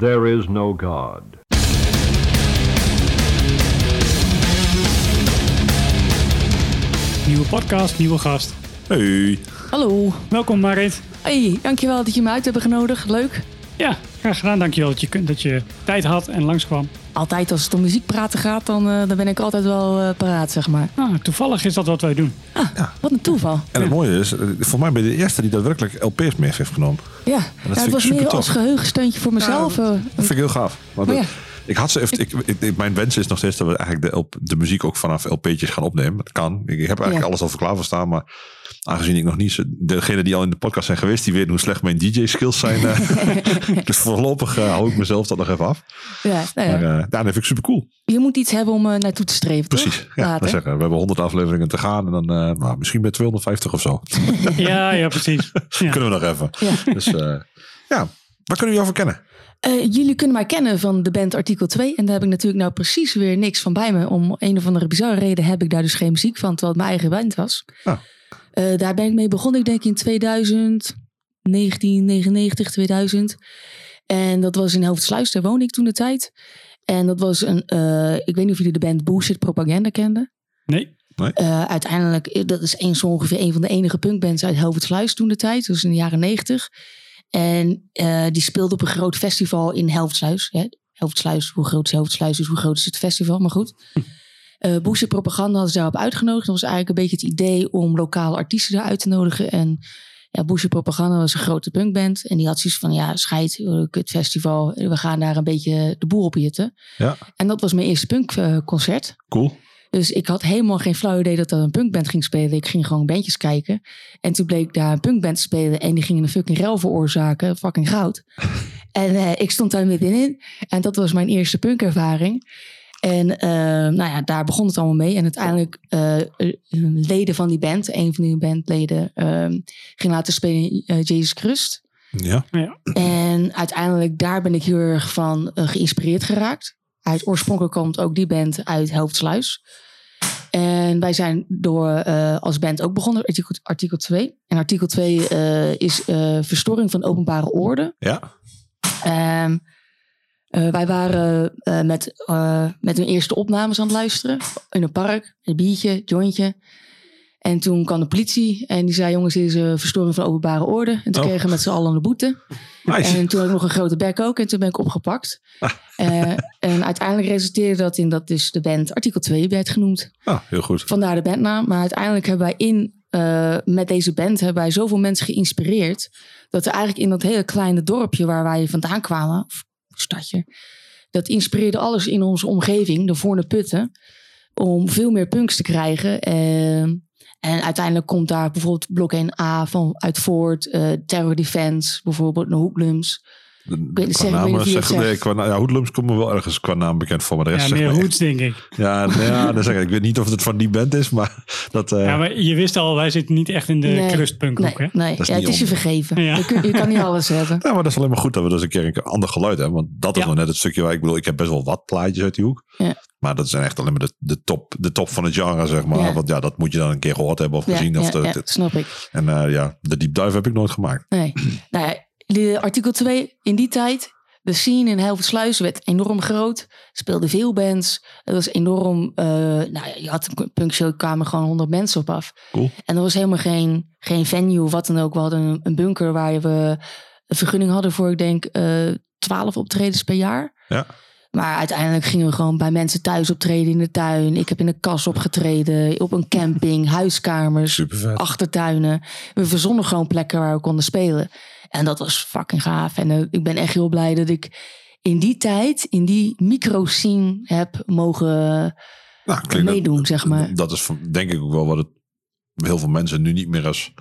There is no God. Nieuwe podcast, nieuwe gast. Hey. Hallo. Welkom Marit. Hey, dankjewel dat je me uit hebt genodigd. Leuk. Ja, graag gedaan. Dankjewel dat je, dat je tijd had en langskwam. Altijd als het om muziek praten gaat, dan, eh, dan ben ik altijd wel eh, paraat, zeg maar. Ah, toevallig is dat wat wij doen. Ah, wat een toeval. En het mooie is, eh, volgens mij ben je de eerste die daadwerkelijk LP's mee heeft genomen. Ja, ja vind het was meer tof. als geheugensteuntje voor mezelf. eh. Dat vind ik heel gaaf. Want Maar ja. Ik had ze even, ik, ik- mijn wens is nog steeds dat we eigenlijk de, LP de muziek ook vanaf LP'tjes gaan opnemen. Dat kan. Ik heb eigenlijk Ja. alles al voor klaar voor staan, maar aangezien ik nog niet, zo- degene die al in de podcast zijn geweest, die weten hoe slecht mijn DJ-skills zijn. eh. dus voorlopig eh, hou ik mezelf dat nog even af. ja, nou ja. Maar eh, dat vind ik super cool. Je moet iets hebben om eh, naartoe te streven, Precies. toch? Ja, dat zeggen. We hebben 100 afleveringen te gaan en dan eh, nou, misschien bij 250 of zo. Ja, ja, precies. Ja. Kunnen we nog even. Ja. Dus eh, ja, waar kunnen we je over kennen? Eh, jullie kunnen mij kennen van de band Artikel 2. En daar heb ik natuurlijk nou precies weer niks van bij me. Om een of andere bizarre reden heb ik daar dus geen muziek van, terwijl het mijn eigen band was. Ah. Eh, daar ben ik mee begonnen, ik denk in 2000, 1999, 2000. En dat was in Hoofdsluis, daar woonde ik toen de tijd. En dat was een, eh, ik weet niet of jullie de band Bullshit Propaganda kenden. Nee. Eh, uiteindelijk, dat is een, zo ongeveer een van de enige punkbands uit Helvoetsluis toen de tijd. Dus in de jaren negentig. En eh, die speelde op een groot festival in Helvoetsluis. Hè? Hoe groot is dus hoe groot is het festival, maar goed. Eh Boesje Propaganda hadden ze daarop uitgenodigd. Dat was eigenlijk een beetje het idee om lokale artiesten daar uit te nodigen. En ja, Propaganda was een grote punkband. En die had zoiets van, ja, scheid, eh, kut festival. We gaan daar een beetje de boel op hitten. Ja, En dat was mijn eerste punkconcert. cool. Dus ik had helemaal geen flauw idee dat er een punkband ging spelen. Ik ging gewoon bandjes kijken. En toen bleek daar een punkband te spelen. En die gingen een fucking rel veroorzaken. Fucking goud. en eh, ik stond daar middenin. En dat was mijn eerste punkervaring. En eh, nou ja, daar begon het allemaal mee. En uiteindelijk eh, eh, leden van die band. Een van die bandleden ehm, ging laten spelen in Jesus Christ. Ja, Ja. En uiteindelijk daar ben ik heel erg van geïnspireerd geraakt. Uit oorspronkelijk komt ook die band uit Hoofdsluis. En wij zijn door eh, als band ook begonnen, artikel, artikel 2. En artikel 2 eh, is eh, verstoring van openbare orde. ja. Ehm, eh, wij waren met, met hun eerste opnames aan het luisteren. In een park, een biertje, jointje. En toen kwam de politie en die zei: Jongens, dit is een verstoring van openbare orde. En toen Oh. kregen we met z'n allen een boete. Nice. En toen had ik nog een grote bek ook. En toen ben ik opgepakt. Ah. Eh, en uiteindelijk resulteerde dat in dat dus de band artikel 2 werd genoemd. Ah, heel goed. Vandaar de bandnaam. Maar uiteindelijk hebben wij in, eh, met deze band hebben wij zoveel mensen geïnspireerd. Dat er eigenlijk in dat hele kleine dorpje waar wij vandaan kwamen, of stadje, dat inspireerde alles in onze omgeving, de Voorne Putten, om veel meer punks te krijgen. Eh, en uiteindelijk komt daar bijvoorbeeld blok 1A van uit voort, eh, Terror Defense, bijvoorbeeld de Hoeklums. Qua zeggen, ik weet namen zeggen, nee, qua, ja, Hoedlums komt me wel ergens qua naam bekend voor, maar de rest Ja, meer me roots, denk ik. Ja, nou ja, dan zeg ik, ik weet niet of het van die band is, maar dat... eh, Ja, maar je wist al, wij zitten niet echt in de Nee, crustpunkhoek, Nee, hè? nee. is Ja, het is je vergeven. Ja. Je, kun- je kan niet alles hebben. Ja, maar dat is alleen maar goed dat we dus een keer een ander geluid hebben. Want dat is Ja. nog net het stukje waar ik bedoel, ik heb best wel wat plaatjes uit die hoek. Maar dat zijn echt alleen maar de, de, top, de top van het genre, zeg maar. Ja. Want ja, dat moet je dan een keer gehoord hebben of Ja, gezien. ja, of ja, de- snap ik. en eh, ja, de deep dive heb ik nooit gemaakt. Nee. nou ja, de artikel 2 in die tijd. De scene in Helversluis werd enorm groot. Speelden veel bands. Het was enorm... eh, nou ja, je had een punkshow, kwamen gewoon 100 mensen op af. Cool. En er was helemaal geen, geen venue of wat dan ook. We hadden een, een bunker waar we een vergunning hadden voor, ik denk, eh 12 optredens per jaar. Ja. Maar uiteindelijk gingen we gewoon bij mensen thuis optreden in de tuin. Ik heb in een kas opgetreden, op een camping, huiskamers, achtertuinen. We verzonnen gewoon plekken waar we konden spelen. En dat was fucking gaaf. En eh, ik ben echt heel blij dat ik in die tijd, in die micro-scene heb mogen Nou, klinkt dat- meedoen, zeg maar. Dat is denk ik ook wel wat het heel veel mensen nu niet meer als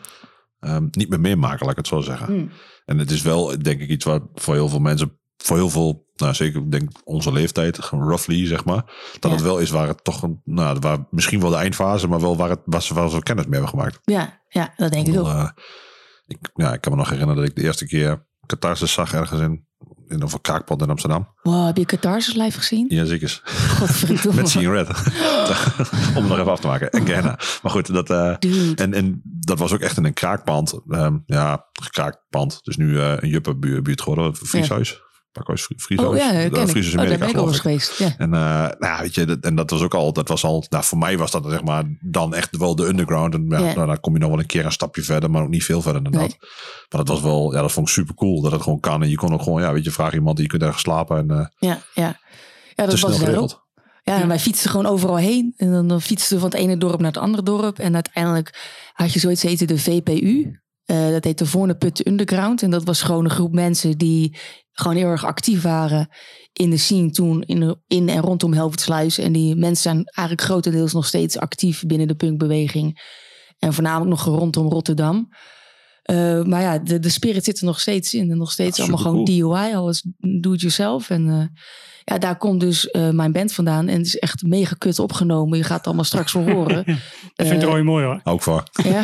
ehm, niet meer meemaken, laat ik het zo zeggen. Hmm. En het is wel, denk ik, iets waar voor heel veel mensen, voor heel veel, nou zeker denk ik onze leeftijd, roughly zeg maar, dat Ja. het wel is waar het toch, een, nou, waar misschien wel de eindfase, maar wel waar het waar ze, waar ze kennis mee hebben gemaakt. Ja, ja, dat denk ik ook. Eh, ik, ja, ik kan me nog herinneren dat ik de eerste keer Catharsis zag ergens in, in een kraakpand in Amsterdam. Wow, heb je Catharsis live gezien? Ja, zeker. Godverdomme. Met Seeing Red. Om het nog even af te maken. En Gerna. Maar goed, dat, eh, en, en dat was ook echt in een kraakpand. Ehm, ja, gekraakt pand. Dus nu eh, een Juppe buurt geworden. Een Frieshuis. Pakhuis Fri- Friso's. Oh ja. Friso's Oh, Amerika, geloof ik. geweest. Ja. En, eh, nou, weet je, dat, en dat was ook al, dat was al, nou, voor mij was dat zeg maar dan echt wel de underground. En ja, Ja. nou, dan kom je nog wel een keer een stapje verder, maar ook niet veel verder dan Nee. dat. Maar dat was wel, ja, dat vond ik super cool dat het gewoon kan. En je kon ook gewoon, ja, weet je, vraag iemand, je kunt ergens slapen en eh Ja, ja. ja, dat was geregeld. Ja, en wij fietsten gewoon overal heen. En dan, fietsten we van het ene dorp naar het andere dorp. En uiteindelijk had je zoiets heette de VPU. Eh, dat heette Voorne Putten Underground. En dat was gewoon een groep mensen die gewoon heel erg actief waren in de scene toen in, in en rondom Helvoetsluis. En die mensen zijn eigenlijk grotendeels nog steeds actief binnen de punkbeweging. En voornamelijk nog rondom Rotterdam. Eh, maar ja, de, de spirit zit er nog steeds in. En nog steeds Ja, allemaal gewoon supercool. DIY, alles do it yourself. En eh, ja, daar komt dus eh, mijn band vandaan. En het is echt mega kut opgenomen. Je gaat het allemaal straks wel horen. Ik vind Eh, Roy mooi hoor. Ook voor. ja,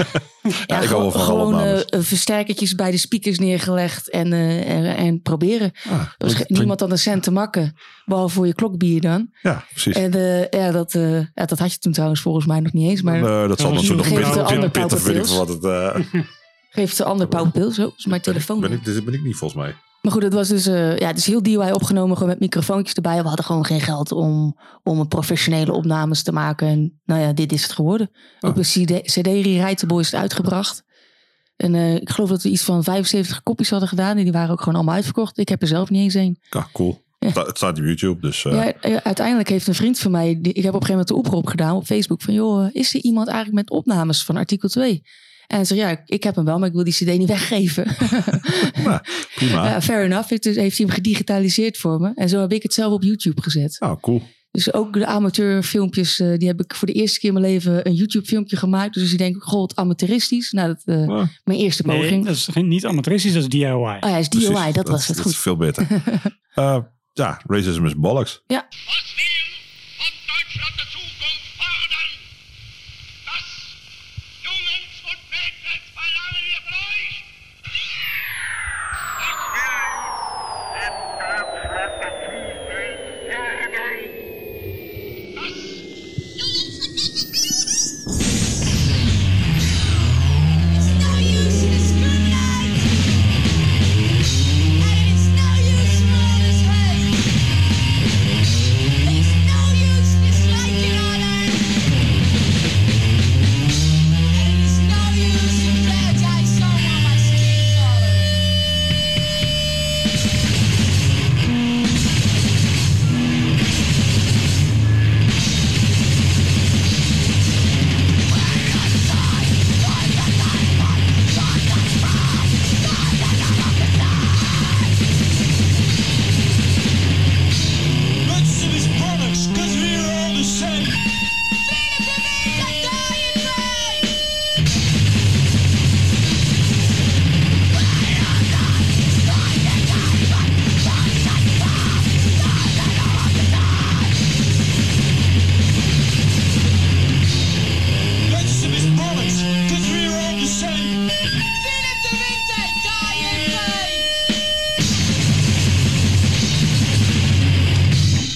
ja, ik hou van gewoon versterkertjes bij de speakers neergelegd en, eh, en, en proberen. Ah, klinkt- niemand had een cent te makken, behalve voor je klokbier dan. Ja, precies. En eh, ja, dat, eh, ja, dat had je toen trouwens volgens mij nog niet eens. Maar Eh, dat zal zo nog geef een het beetje de ander pittig, weet ik wat het... geeft de ander pauwpil. Zo is mijn telefoon. Ben ik, dit ben ik niet volgens mij. Maar goed, het was dus, eh, ja, dus heel DIY opgenomen, gewoon met microfoontjes erbij. We hadden gewoon geen geld om, om een professionele opnames te maken. En nou ja, dit is het geworden. Oh. Op een CD, CD is het uitgebracht. En eh, ik geloof dat we iets van 75 kopies hadden gedaan. En die waren ook gewoon allemaal uitverkocht. Ik heb er zelf niet eens een. Ja, cool. Ja. Het staat op YouTube, dus... eh, Ja, uiteindelijk heeft een vriend van mij, die, ik heb op een gegeven moment de oproep gedaan op Facebook. Van joh, is er iemand eigenlijk met opnames van artikel 2? En hij zei, ja, ik, ik heb hem wel, maar ik wil die cd niet weggeven. nou, prima. Ja, fair enough. Heeft, dus, heeft hij hem gedigitaliseerd voor me. En zo heb ik het zelf op YouTube gezet. Nou, cool. Dus ook de amateurfilmpjes, eh, die heb ik voor de eerste keer in mijn leven een YouTube filmpje gemaakt. Dus je denkt, goh, amateuristisch. Nou, dat, eh, Ja, mijn eerste Nee, poging. dat is geen, niet amateuristisch, dat is DIY. Oh ja, is DIY, precies. dat was het Dat goed. is veel beter. Eh, ja, racism is bollocks. Was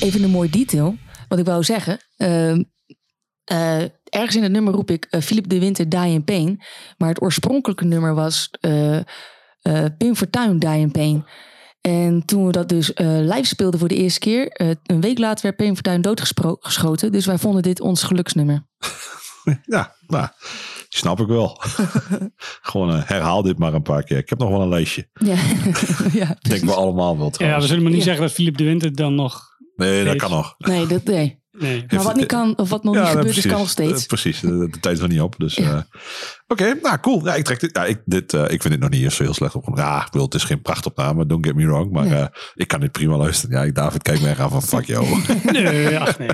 Even een mooi detail. Wat ik wou zeggen. ehm, eh, ergens in het nummer roep ik eh, Philip de Winter Die in Pain. Maar het oorspronkelijke nummer was eh eh Pim Fortuyn Die in Pain. En toen we dat dus eh, live speelden voor de eerste keer. een week later werd Pim Fortuyn doodgeschoten. Dus wij vonden dit ons geluksnummer. Ja, nou, snap ik wel. Gewoon herhaal dit maar een paar keer. Ik heb nog wel een lijstje. Ja, ja Ik denk we allemaal wel Ja, we trouwens. zullen maar niet Ja. zeggen dat Philippe de Winter dan nog... nee, dat kan nog. Nee, dat, nee. Nee. Maar wat niet kan, of wat nog Ja, niet gebeurd is, kan nog steeds. Eh, precies, de, de tijd is nog niet op. Dus, eh, Oké, nou cool. Ja, ik, trek dit, ja, ik, dit, eh, ik vind dit nog niet eens zo heel slecht op. Ja, ik bedoel, het is geen prachtopname, don't get me wrong. Maar Nee. eh, ik kan dit prima luisteren. Ja, ik- David kijkt mij aan van fuck jou. Nee, ach, nee.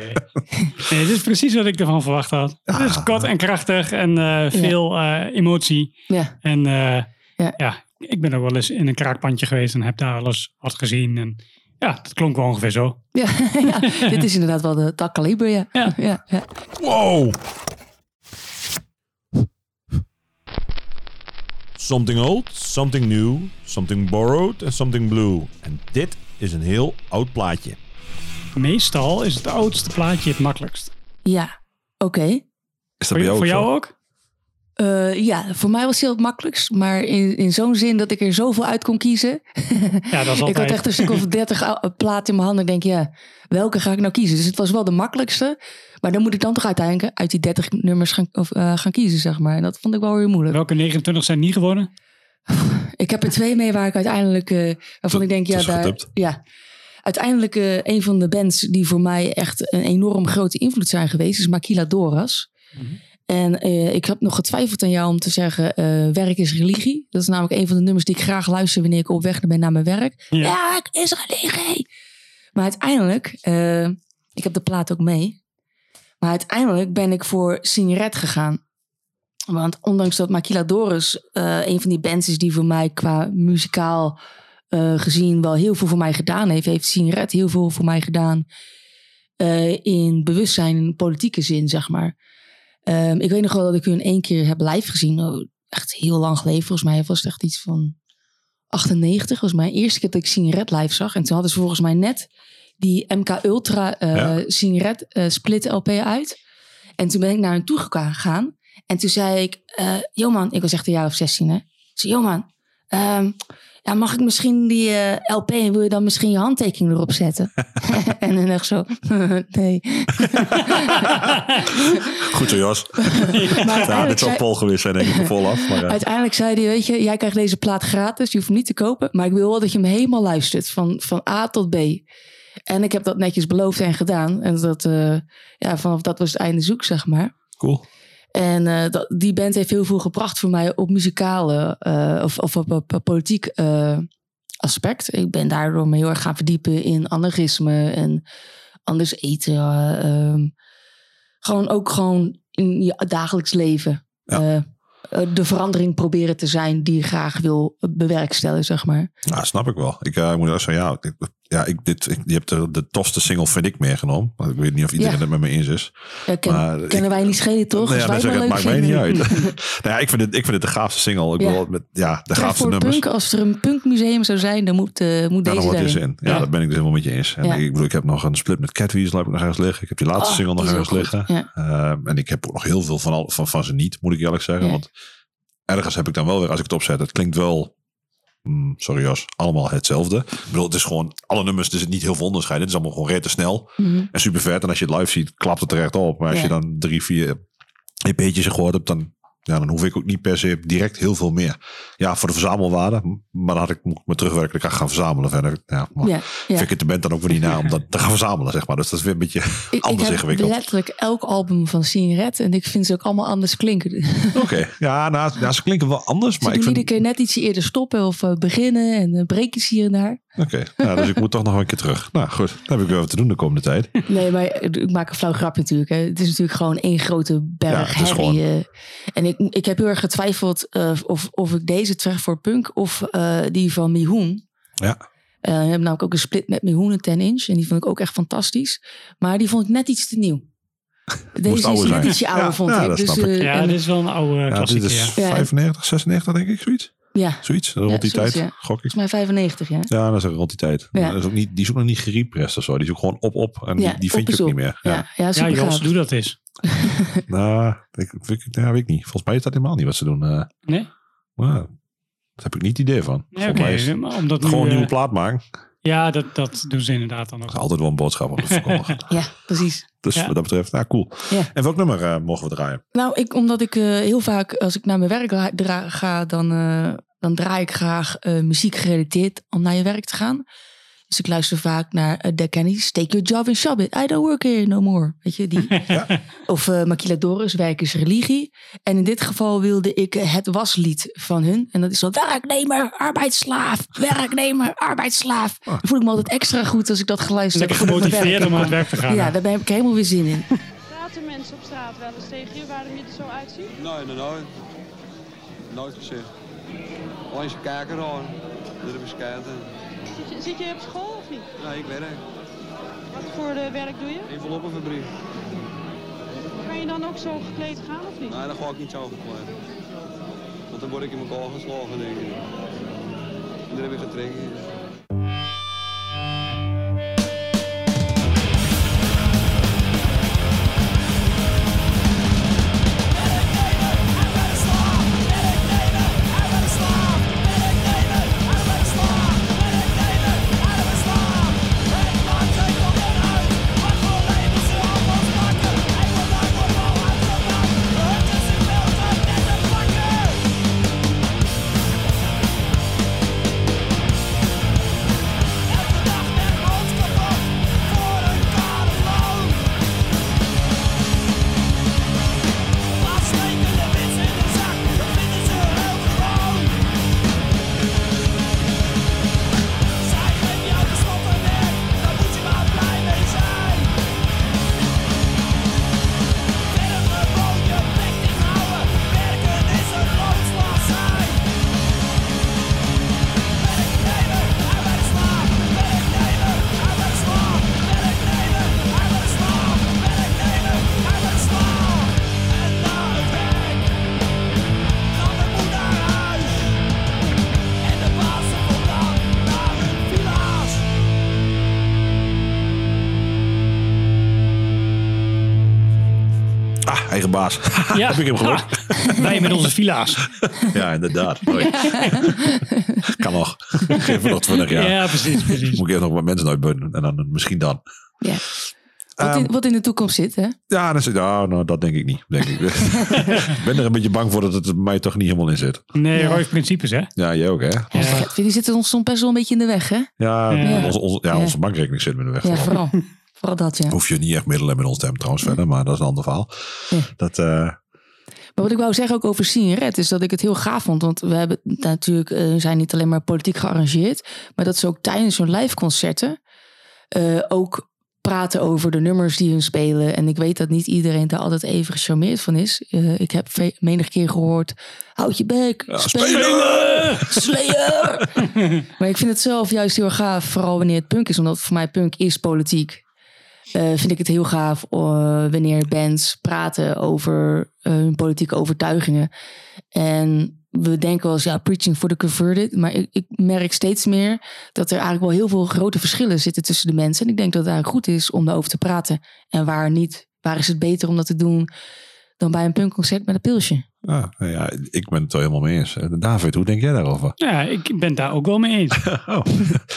nee. Dit is precies wat ik ervan verwacht had. Het is kort en krachtig en eh, veel eh, emotie. Ja, En eh, Ja. ja. ik ben ook wel eens in een kraakpandje geweest en heb daar alles wat gezien. En ja, dat klonk wel ongeveer zo. ja, ja, dit is inderdaad wel de dat kaliber, ja. Ja. ja, ja. wow! Something old, something new, something borrowed en something blue. En dit is een heel oud plaatje. Meestal is het oudste plaatje het makkelijkst. Ja, oké. Is dat Voor, bij jou voor jou ook? Eh, ja, voor mij was het heel het makkelijkst. Maar in, in zo'n zin dat ik er zoveel uit kon kiezen. Ja, dat is ik altijd. had echt een stuk of dertig platen in mijn handen. Ik denk, ja, welke ga ik nou kiezen? Dus het was wel de makkelijkste. Maar dan moet ik dan toch uiteindelijk uit die 30 nummers gaan, of, eh, gaan kiezen, zeg maar. En dat vond ik wel weer moeilijk. Welke 29 zijn niet geworden? Ik heb er twee mee waar ik uiteindelijk, eh, waarvan ik denk, ja, daar, ja. Uiteindelijk een van de bands die voor mij echt een enorm grote invloed zijn geweest, is Makila Doras. En eh, ik heb nog getwijfeld aan jou om te zeggen, eh, werk is religie. Dat is namelijk een van de nummers die ik graag luister wanneer ik op weg ben naar mijn werk. Ja. Werk is religie. Maar uiteindelijk, eh, ik heb de plaat ook mee. Maar uiteindelijk ben ik voor Signoret gegaan. Want ondanks dat Makila Doris eh, een van die bands is die voor mij qua muzikaal gezien wel heel veel voor mij gedaan heeft, heeft Signoret heel veel voor mij gedaan in bewustzijn, in politieke zin, zeg maar. Ehm, ik weet nog wel dat ik hun één keer heb live gezien. Oh, echt heel lang geleden. Volgens mij was het echt iets van 98. was mijn eerste keer dat ik Signoret live zag. En toen hadden ze volgens mij net die MK Ultra Ja. Eh, split LP uit. En toen ben ik naar hen toe gegaan. En toen zei ik, eh yo man, ik was echt een jaar of 16 hè. Ik zei, yo man, ehm, ja, mag ik misschien die eh, LP en wil je dan misschien je handtekening erop zetten? en dan echt zo, nee. Goed zo, Jos. Maar Ja, dit zei- Paul geweest zijn, denk ik, volaf. Maar, eh, Uiteindelijk zei hij, weet je, jij krijgt deze plaat gratis. Je hoeft hem niet te kopen. Maar ik wil wel dat je hem helemaal luistert. Van, van A tot B. En ik heb dat netjes beloofd en gedaan. En dat, eh, ja, vanaf dat was het einde zoek, zeg maar. cool. En eh, dat, die band heeft heel veel gebracht voor mij op muzikale eh, of, of op, op, op politiek eh, aspect. Ik ben daardoor me heel erg gaan verdiepen in anarchisme en anders eten. eh, ehm, gewoon ook gewoon in je dagelijks leven. Ja. de verandering proberen te zijn die je graag wil bewerkstelligen, zeg maar. Ja, snap ik wel. Ik moet ook zeggen, ja, ik, ja ik, dit, ik, je hebt de, de tofste single, vind ik, meegenomen. Ik weet niet of iedereen Ja. het met me eens is. Ja, ken- Maar ik- kennen wij niet schelen, toch? Nou ja, wij ik, het maakt mij niet uit. nou ja, ik vind, het, ik vind het de gaafste single. Ik met, ja, de gaafste voor nummers. punk, als er een punkmuseum zou zijn, dan moet, eh, moet Ja, deze dan deze in. Ja, dat ben ik dus helemaal met je eens. En ik bedoel, ik heb nog een split met Catweasel heb ik nog ergens liggen. Ik heb die laatste Oh, single nog ergens liggen. Ehm, en ik heb ook nog heel veel van, al, van, van ze niet, moet ik eerlijk zeggen. Want ergens heb ik dan wel weer, als ik het opzet, het klinkt wel, sorry Jos, allemaal hetzelfde. Ik bedoel, het is gewoon, alle nummers, er zit niet heel veel onderscheid. Het is allemaal gewoon rete snel Mhm. en super vet. En als je het live ziet, klapt het er echt op. Maar als Ja. je dan drie, vier EP'tjes gehoord hebt, dan, ja, dan hoef ik ook niet per se direct heel veel meer. Ja, voor de verzamelwaarde. Maar dan had ik moet ik me terugwerken. Ik kan gaan verzamelen verder. Ja, maar Ja, ja. vind ik het de band dan ook weer niet na om dat te gaan verzamelen, zeg maar. Dus dat is weer een beetje Ik, ik anders heb ingewikkeld. letterlijk elk album van Signoret en ik vind ze ook allemaal anders klinken. Ze Oké, ja, nou, ja, ze klinken wel anders. Maar ik vind... iedere keer net iets eerder stoppen of eh, beginnen en uh, breekjes hier en daar. Oké, ja, dus ik moet toch nog een keer terug. Nou goed, dan heb ik weer wat te doen de komende tijd. Nee, maar ik maak een flauw grapje natuurlijk. Hè. Het is natuurlijk gewoon één grote berg Ja, herrie. eh. En ik, ik heb heel erg getwijfeld eh, of, of ik deze trek voor punk of eh, die van Mihoen. Ja, Eh, we hebben namelijk ook een split met Mihoen, een 10 inch. En die vond ik ook echt fantastisch. Maar die vond ik net iets te nieuw. Deze is net zijn. ietsje ouder, Ja, vond ja, ik. dat Dus, snap ik. Ja, en- dit is wel een oude ja dit klassieker. is Ja. Ja. 95, 96 denk ik, zoiets. Ja, Zoiets, rond Ja, die zoiets, tijd, ja. gok ik. volgens mij 95, ja. Ja, dat is rond die tijd. Ja. Dat is ook niet, die is ook nog niet gerepressed of zo. Die is ook gewoon op, op. En ja die, die vind op je ook op. niet meer. Ja. Ja, ja, Jos, doe dat eens. Nou, ik, ik, ja, weet ik niet. Volgens mij is dat helemaal niet wat ze doen. eh Nee? maar daar heb ik niet het idee van. Nee, Volgens mij is Omdat nu, gewoon een eh, nieuwe plaat maken. Ja, dat, dat doen ze inderdaad dan ook. altijd wel een boodschap te verkondigen. Ja, precies. dus Ja. wat dat betreft, nou cool. Ja. En welk nummer eh, mogen we draaien? Nou, ik, omdat ik eh, heel vaak, als ik naar mijn werk ga, dan, eh, dan draai ik graag eh, muziek gerelateerd om naar je werk te gaan. Dus ik luister vaak naar uh, Dead Kennedys, Take Your Job and Shove It. I don't work here no more. Weet je, die. Of eh Makila Doris, Werk is religie. En in dit geval wilde ik eh, het waslied van hun. En dat is zo, werknemer, arbeidsslaaf, werknemer, arbeidsslaaf. Dan voel ik me altijd extra goed als ik dat geluisterd heb. Lekker gemotiveerd om aan het werk te gaan. Ja, daar heb ik helemaal weer zin in. Praten mensen op straat wel eens tegen je waarom je er zo uitziet? Nee, nee, nooit. Nooit gezegd. Alleen ze kijken dan. Dat hebben ze kijken. Zit je, zit je op school of niet? Nee, ik werk. Wat voor eh, werk doe je? Enveloppenfabriek. Kan je dan ook zo gekleed gaan of niet? Nee, dan ga ik niet zo gekleed. Want dan word ik in elkaar geslagen, denk ik. En daar heb ik getraind. Ja. Heb ik hem gelukt? Ha, wij met onze villa's. Ja, inderdaad. Kan nog. Geef me nog 20 jaar. Ja, precies, precies. Moet ik eerst nog wat mensen uitbunnen. En dan misschien dan. Ja. Wat, in, wat in de toekomst zit, hè? Ja, dat, ja nou, dat denk ik niet. Denk ik. ik ben er een beetje bang voor dat het bij mij toch niet helemaal in zit. Nee, Ja. Roy's principes, hè? Ja, jij ook hè? Ja. Die zitten ons soms best wel een beetje in de weg, hè? Ja, Ja. Onze, onze, ja, Ja. onze bankrekening zit me in de weg. Ja, vooral. vooral. Dat, ja. Hoef je niet echt middelen met ons te hebben trouwens verder. Maar dat is een ander verhaal. Ja. Dat, eh, Maar wat ik wou zeggen ook over Sien Red is dat ik het heel gaaf vond. Want we hebben natuurlijk, eh, zijn niet alleen maar politiek gearrangeerd. Maar dat ze ook tijdens hun live concerten eh, ook praten over de nummers die hun spelen. En ik weet dat niet iedereen daar altijd even gecharmeerd van is. Eh, ik heb menig keer gehoord, houd je bek, ja, spelen, Slayer. maar ik vind het zelf juist heel gaaf, vooral wanneer het punk is. Omdat voor mij punk is politiek. Eh, vind ik het heel gaaf eh, wanneer bands praten over eh, hun politieke overtuigingen. En we denken wel eens, ja, preaching for the converted. Maar ik, merk steeds meer dat er eigenlijk wel heel veel grote verschillen zitten tussen de mensen. En ik denk dat het eigenlijk goed is om daarover te praten. En waar niet, waar is het beter om dat te doen dan bij een punkconcert met een pilsje. ah, nou ja, ik ben het er helemaal mee eens. David, hoe denk jij daarover? Ja, ik ben daar ook wel mee eens. Oh.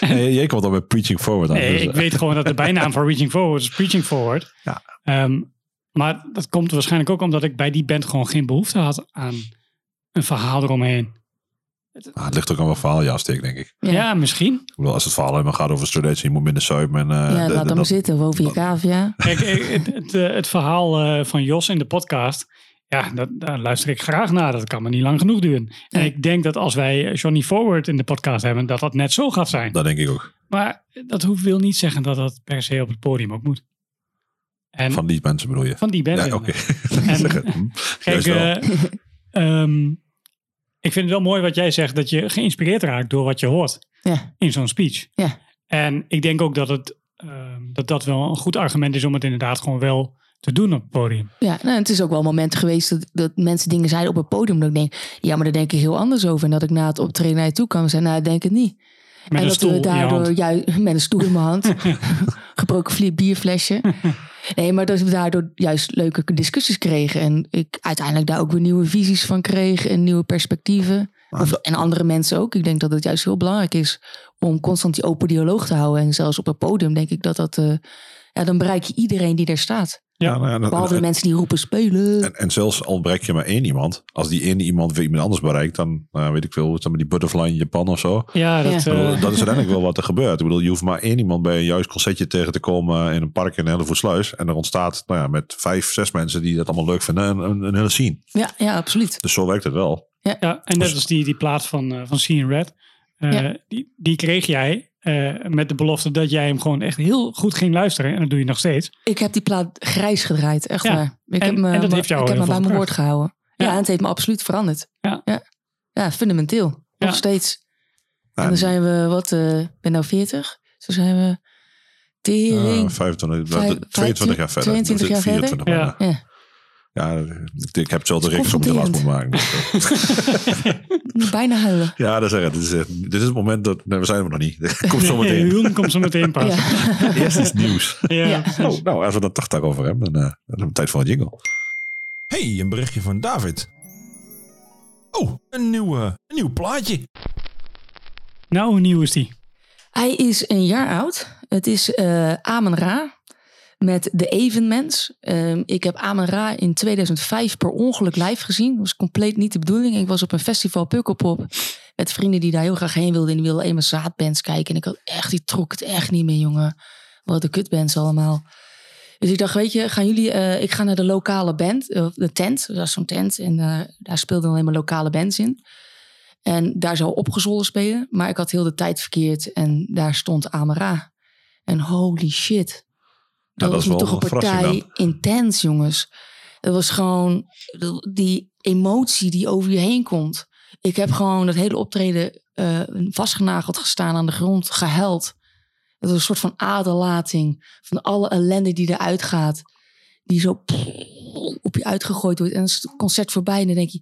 nee, jij komt al met Preaching Forward aan. Nee, dus, ik eh, weet gewoon dat de bijnaam voor Reaching Forward is Preaching Forward. Ja. Ehm, maar dat komt waarschijnlijk ook omdat ik bij die band gewoon geen behoefte had aan een verhaal eromheen. Ah, het ligt ook aan wat verhaal je afsteekt, denk ik. Ja, misschien. Bedoel, als het verhaal helemaal gaat over studenten, je moet minder zuipen. En, eh, ja, de- laat de- hem dat- zitten, of over je cavia. Kijk, eh, het, het, eh, het verhaal eh, van Jos in de podcast, ja, dat, daar luister ik graag naar. Dat kan me niet lang genoeg duren. En ik denk dat als wij Johnny Forward in de podcast hebben, dat dat net zo gaat zijn. Dat denk ik ook. Maar dat hoeft, wil niet zeggen dat dat per se op het podium ook moet. En Van die mensen bedoel je? van die band. Ja, oké. Hm. Kijk. Ik vind het wel mooi wat jij zegt, dat je geïnspireerd raakt door wat je hoort Ja, in zo'n speech. Ja. En ik denk ook dat, het, ehm, dat dat wel een goed argument is om het inderdaad gewoon wel te doen op het podium. ja nou, het is ook wel momenten geweest dat, dat mensen dingen zeiden op het podium. Dat ik denk, ja, maar daar denk ik heel anders over. En dat ik na het optreden naar je toe en zei, nou, ik denk het niet. Met en een dat stoel we daardoor juist met een stoel in mijn hand, gebroken bierflesje. Nee, maar dat we daardoor juist leuke discussies kregen. En ik uiteindelijk daar ook weer nieuwe visies van kreeg en nieuwe perspectieven. Of, en andere mensen ook. Ik denk dat het juist heel belangrijk is om constant die open dialoog te houden. En zelfs op het podium denk ik dat dat. eh, ja, dan bereik je iedereen die daar staat. Ja. nou ja, Behalve de en, mensen die roepen spelen. en, en zelfs al bereik je maar één iemand, als die ene iemand weer iemand anders bereikt, dan nou, weet ik veel, maar die butterfly in Japan of zo. Ja, dat, Ja. Ik bedoel, eh, dat is uiteindelijk wel wat er gebeurt. Ik bedoel, je hoeft maar één iemand bij een juist concertje tegen te komen in een park in Hellevoetsluis. En er ontstaat nou ja, met vijf, zes mensen die dat allemaal leuk vinden, een, een, een hele scene. Ja, ja, absoluut. Dus zo werkt het wel. ja, en net als die, die plaat van, eh van Seeing Red. eh, Ja. die, die kreeg jij eh, met de belofte dat jij hem gewoon echt heel goed ging luisteren. En dat doe je nog steeds. Ik heb die plaat grijs gedraaid, echt Ja. waar. Ik En- heb me, en dat heeft jou ik heb me bij mijn woord gehouden. Ja. Ja. en het heeft me absoluut veranderd. Ja. ja. Ja, fundamenteel. Nog Ja. steeds. Ja, en dan zijn we, wat, eh, ik ben nou 40. Zo zijn we tering. eh, 25, Vijf- 22 jaar verder. 22 jaar 24 verder? ja. Ja, ik, heb hetzelfde rekensom de last moet maken. Bijna huilen. ja, dat zeg ik. Dit is, dit is het moment dat... Nee, we zijn er nog niet. Komt zo Nee, meteen. Hulm komt zo meteen pas. Ja. Eerst is nieuws. Ja. Oh, nou, als we dan toch daarover hebben, dan, eh, dan hebben we tijd voor een jingle. Hey, een berichtje van David. Oh, een nieuw, een nieuw plaatje. Nou, hoe nieuw is die? Hij is een jaar oud. Het is eh Amen Ra met De Evenmens. Ehm, ik heb Amen in 2005 per ongeluk live gezien. Dat was compleet niet de bedoeling. Ik was op een festival Pukkelpop met vrienden die daar heel graag heen wilden. En die wilden eenmaal zaadbands kijken. En ik had echt, die trok het echt niet meer, jongen. Wat de kutbands allemaal. Dus ik dacht, weet je, gaan jullie... eh, ik ga naar de lokale band, eh, de tent. Dat is zo'n tent. En eh, daar speelden alleen maar lokale bands in. En daar zou opgezollen spelen. Maar ik had heel de tijd verkeerd. En daar stond Amara. En holy shit. Dat, was wel toch een partij intens, jongens. Het was gewoon die emotie die over je heen komt. Ik heb gewoon dat hele optreden eh, vastgenageld gestaan aan de grond, gehuild. Het was een soort van aderlating van alle ellende die eruit gaat. Die zo op je uitgegooid wordt. En dan is het concert voorbij en dan denk je...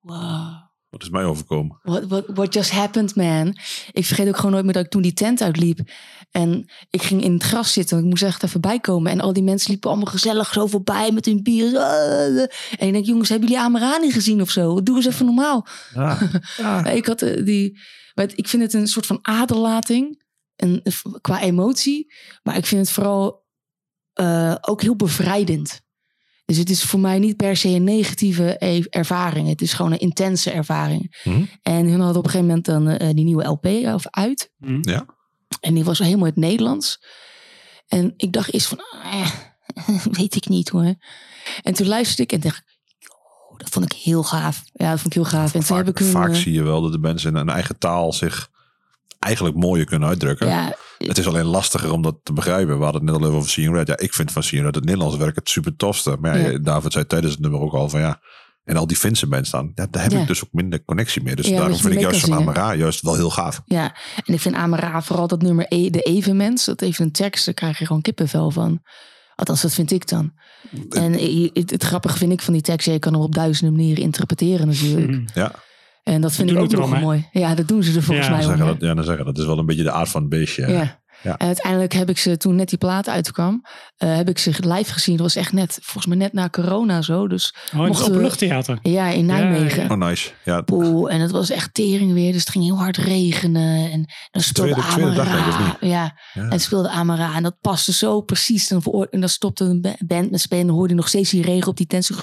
Wow, Wat is mij overkomen? What, what, what just happened, man? Ik vergeet ook gewoon nooit meer dat ik toen die tent uitliep. En ik ging in het gras zitten. Ik moest echt even bijkomen. En al die mensen liepen allemaal gezellig zo voorbij met hun bier. En ik denk, jongens, hebben jullie Amerani gezien of zo? Doe eens even normaal. Ja. Ik, had, eh, die, ik vind het een soort van aderlating. En, qua emotie. Maar ik vind het vooral eh, ook heel bevrijdend. Dus het is voor mij niet per se een negatieve e- ervaring. Het is gewoon een intense ervaring. Mhm. En hun hadden op een gegeven moment dan eh, die nieuwe LP of uit. Hm. Ja. En die was helemaal in het Nederlands. En ik dacht eerst van, eh, weet ik niet hoor. En toen luisterde ik en dacht oh, dat vond ik heel gaaf. Ja, dat vond ik heel gaaf. En toen Vaak, heb ik hun... vaak eh, zie je wel dat de mensen in hun eigen taal zich eigenlijk mooier kunnen uitdrukken. ja, Het is alleen lastiger om dat te begrijpen. We hadden het net al even over Seeing Red. Ja, ik vind van Seeing Red het Nederlands werk het super tofste. Maar ja, Ja. David zei tijdens het nummer ook al van ja. En al die Finse bands staan, ja, daar heb ik dus ook minder connectie mee. Dus daarom vind ik juist van. Amara juist wel heel gaaf. ja, en ik vind Amara vooral dat nummer e, De Evenmens. Dat even een tekst, daar krijg je gewoon kippenvel van. Althans, dat vind ik dan. En i- het, het grappige vind ik van die tekst, je kan hem op duizenden manieren interpreteren natuurlijk. Ja, En dat vind ik ook nog erom, mooi. Ja, dat doen ze er volgens Ja, mij dan om. zeggen hè? dat, ja, dan zeggen dat is wel een beetje de aard van het beestje. Ja. Ja. En uiteindelijk heb ik ze, toen net die plaat uitkwam, eh, heb ik ze live gezien. Dat was echt net, volgens mij net na corona zo. Dus Oh, in het openluchttheater. ja, in Nijmegen. ja. Oh, nice. Ja, Poeh, en het was echt tering weer. Dus het ging heel hard regenen. En dan speelde Tweede- tweede dag, denk ik, of Amara. niet? Ja, Ja. en speelde Amara. En dat paste zo precies. En, dan stopte een ba- band met spelen. En dan hoorde je nog steeds die regen op die tent. Zo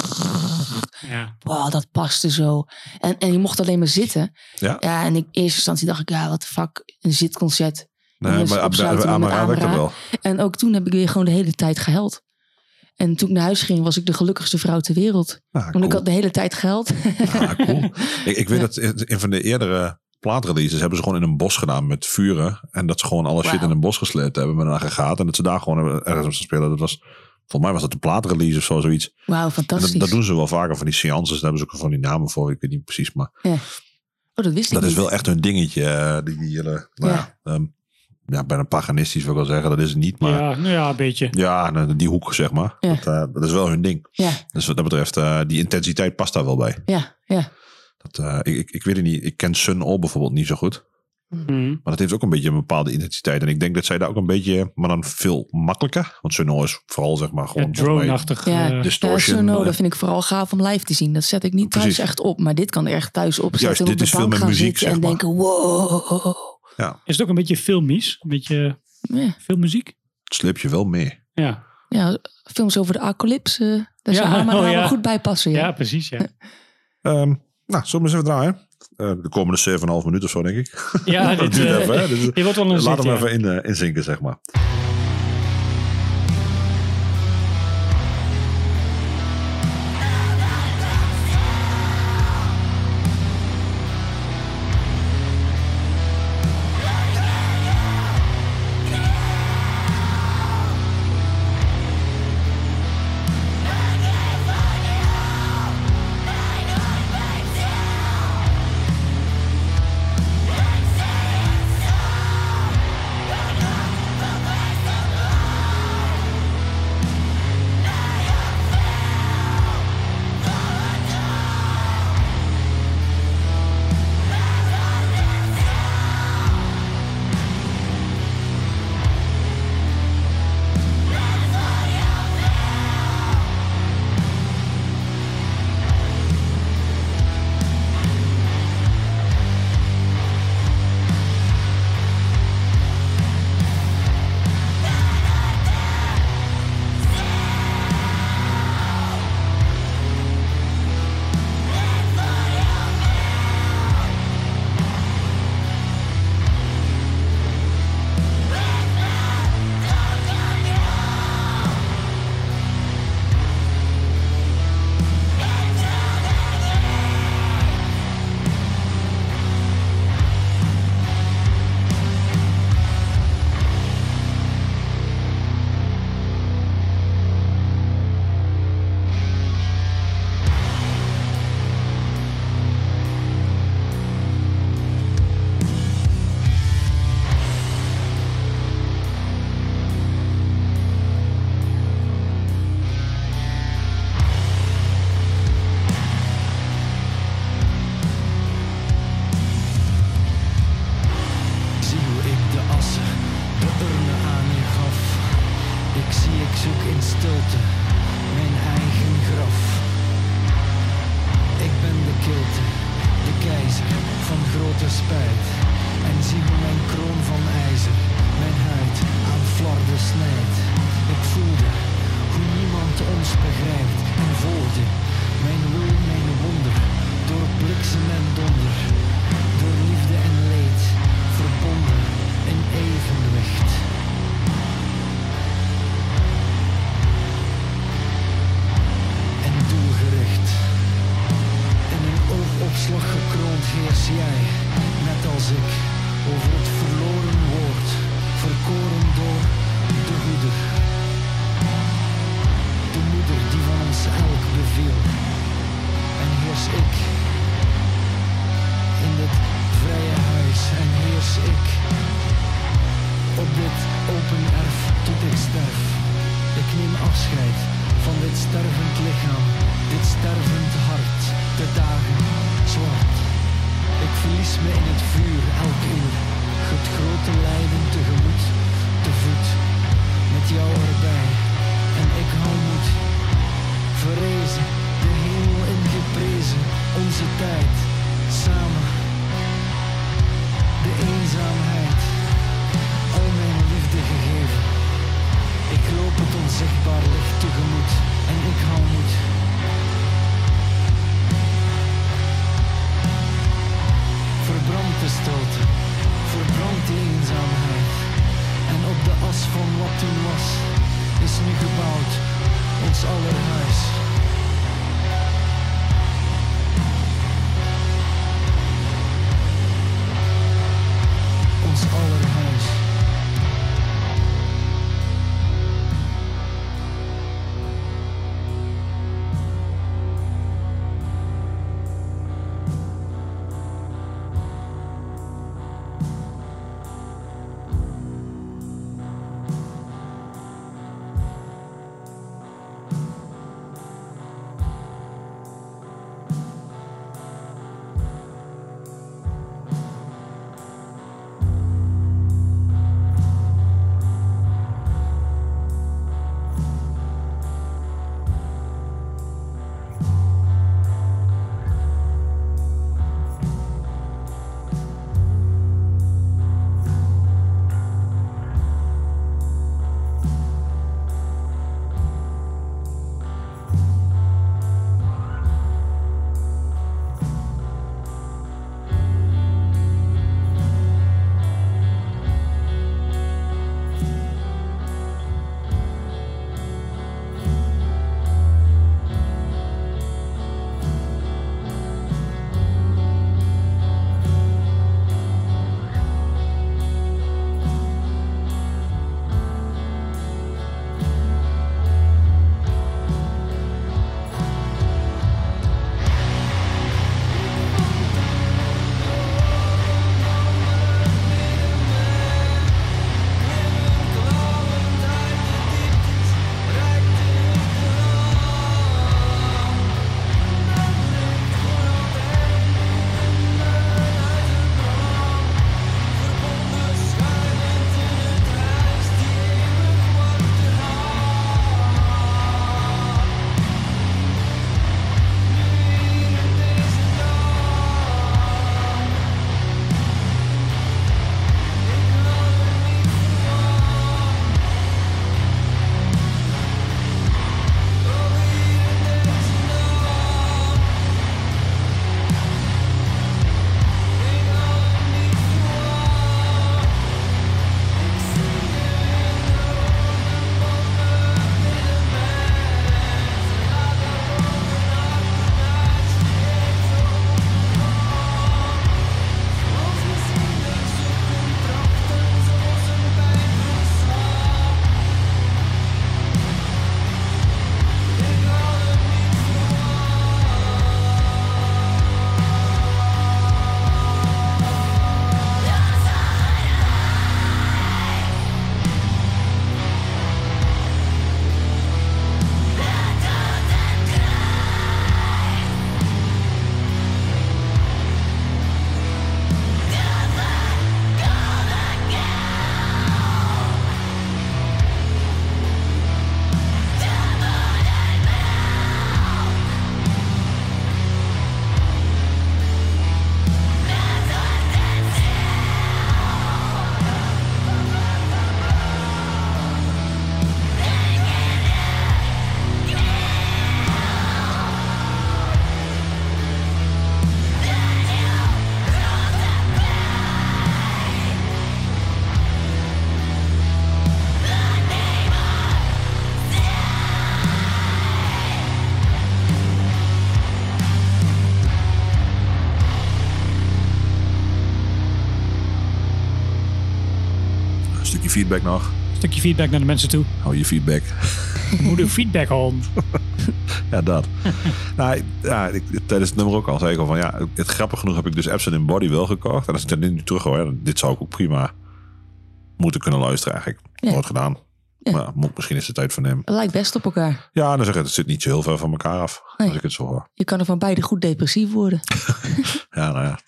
Ja. Wow, dat paste zo. En, en je mocht alleen maar zitten. Ja. Ja, en in eerste instantie dacht ik, ja, wat de fuck, een zitconcert. nee, dus maar opsluiten Amara Amara. wel. En ook toen heb ik weer gewoon de hele tijd gehuild. En toen ik naar huis ging, was ik de gelukkigste vrouw ter wereld. Ah, Want ik had de hele tijd geld. Ah, cool. ik, ik weet dat in van de eerdere plaatreleases hebben ze gewoon in een bos gedaan met vuren. En dat ze gewoon alle shit in een bos gesleept hebben met een aggregaat. En dat ze daar gewoon hebben- ergens op spelen. Dat was, volgens mij was dat de plaatrelease of zo, zoiets. Wauw, En fantastisch. dat, dat doen ze wel vaker van die seances. Daar hebben ze ook van die namen voor. Ik weet niet precies. Maar Oh, dat wist ik dat is wel echt hun dingetje. eh, Die, die hele, nou ja. ehm, ja, bijna paganistisch wil ik wel zeggen. Dat is het niet. Maar ja, ja, nou ja, een beetje. nou, die hoek zeg maar. Ja. Dat, eh, dat is wel hun ding. Ja, Dus wat dat betreft, eh, die intensiteit past daar wel bij. ja, ja. Dat, eh, ik, ik, ik weet het niet. Ik ken Sun All bijvoorbeeld niet zo goed. Hm. Maar dat heeft ook een beetje een bepaalde intensiteit. En ik denk dat zij daar ook een beetje, maar dan veel makkelijker. Want All is vooral zeg maar Ja, gewoon... mij- drone-achtig. Ja, eh, Distortion, Ja, Sono, eh. dat vind ik vooral gaaf om live te zien. Dat zet ik niet thuis Precies. echt op. Maar dit kan er echt thuis opzetten. Juist, en dit op de is veel met muziek, zitten zeg En maar. denken, wow. is het ook een beetje filmisch? Een beetje Ja, veel muziek? Het sleep je wel mee. Ja, ja films over de apocalypse. eh, daar Ja, zou Amara oh ja. wel goed bij passen. ja. Ja. precies. Ja, Ehm, nou, zullen we eens even draaien? Eh, de komende 7,5 minuten of zo, denk ik. ja dit, duurt eh, even? Dus, je wordt wel een Laat zit, hem even in, eh, inzinken, zeg maar. Feedback nog. Een stukje feedback naar de mensen toe. Hou je feedback. Moeder feedback hond. Ja, dat. nou, ja, ik, tijdens het nummer ook al zei ik al van ja, het grappig genoeg heb ik dus Absent in Body wel gekocht. En als ik er nu terug hoor, ja, dit zou ik ook prima moeten kunnen luisteren eigenlijk. Ja. Nooit gedaan. Ja. Maar moet- misschien is het tijd voor hem. Het lijkt best op elkaar. Ja, dan zeg ik, het zit niet zo heel ver van elkaar af. Nee. Als ik het zo hoor. Je kan er van beide goed depressief worden. Ja, nou ja.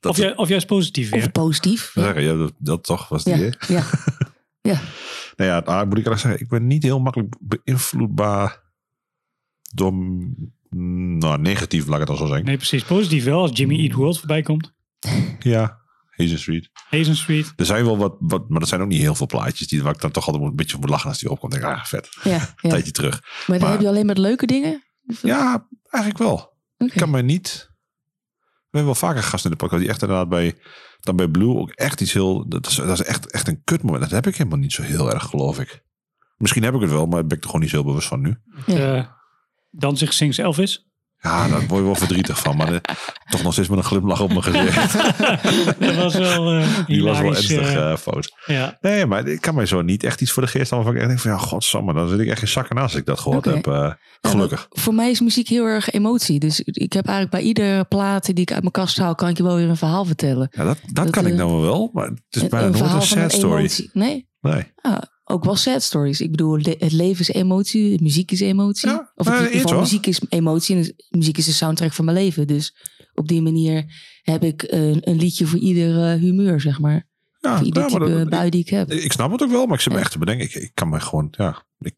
Dat, Of, ju- of juist positief Of weer. positief. ja, dat, dat toch was het Ja. ja. Nou ja, nou, moet ik eerlijk zeggen, ik ben niet heel makkelijk beïnvloedbaar door, nou, negatief, laat ik het dan zo zeggen. Nee, precies. Positief wel als Jimmy Eat World voorbij komt. Ja, Hazen Street. Hazen Street. Er zijn wel wat, wat, maar er zijn ook niet heel veel plaatjes die, waar ik dan toch altijd een beetje moet lachen als die opkomt. Denk ik, ah, vet. ja, tijdje terug. Maar dan heb je alleen maar leuke dingen? Ja, eigenlijk wel. Ik kan mij niet... We hebben wel vaker gasten in de podcast die echt inderdaad bij, dan bij Blue ook echt iets heel... Dat is, dat is echt, echt een kutmoment. Dat heb ik helemaal niet zo heel erg, geloof ik. Misschien heb ik het wel, maar daar ben ik er gewoon niet zo heel bewust van nu. Eh Danzig Sings Elvis. Ja, daar word je wel verdrietig van. Maar eh, toch nog steeds met een glimlach op mijn gezicht. Dat was wel eh Die was wel hilarisch, ernstig eh, fout. ja. Nee, maar ik kan mij zo niet echt iets voor de geest halen. Waarvan ik denk van, ja, godsamme, dan zit ik echt in zakken naast als ik dat gehoord heb. eh, gelukkig. voor mij is muziek heel erg emotie. Dus ik heb eigenlijk bij iedere plaat die ik uit mijn kast haal, kan ik je wel weer een verhaal vertellen. Ja, dat, dat, Dat, kan ik nou wel, maar het is bijna een nooit een sad story. emotie. Nee, Nee. ja, ook wel sad stories. Ik bedoel, le- het leven is emotie, muziek is emotie. Ja, of in geval, muziek is emotie en muziek is de soundtrack van mijn leven. Dus op die manier heb ik een, een liedje voor ieder humeur, zeg maar. Ja, voor ieder ja, maar type dat- bui die ik heb. ik, ik snap het ook wel, maar ik zit me Ja. echt te bedenken. Ik, ik kan me gewoon, ja, ik,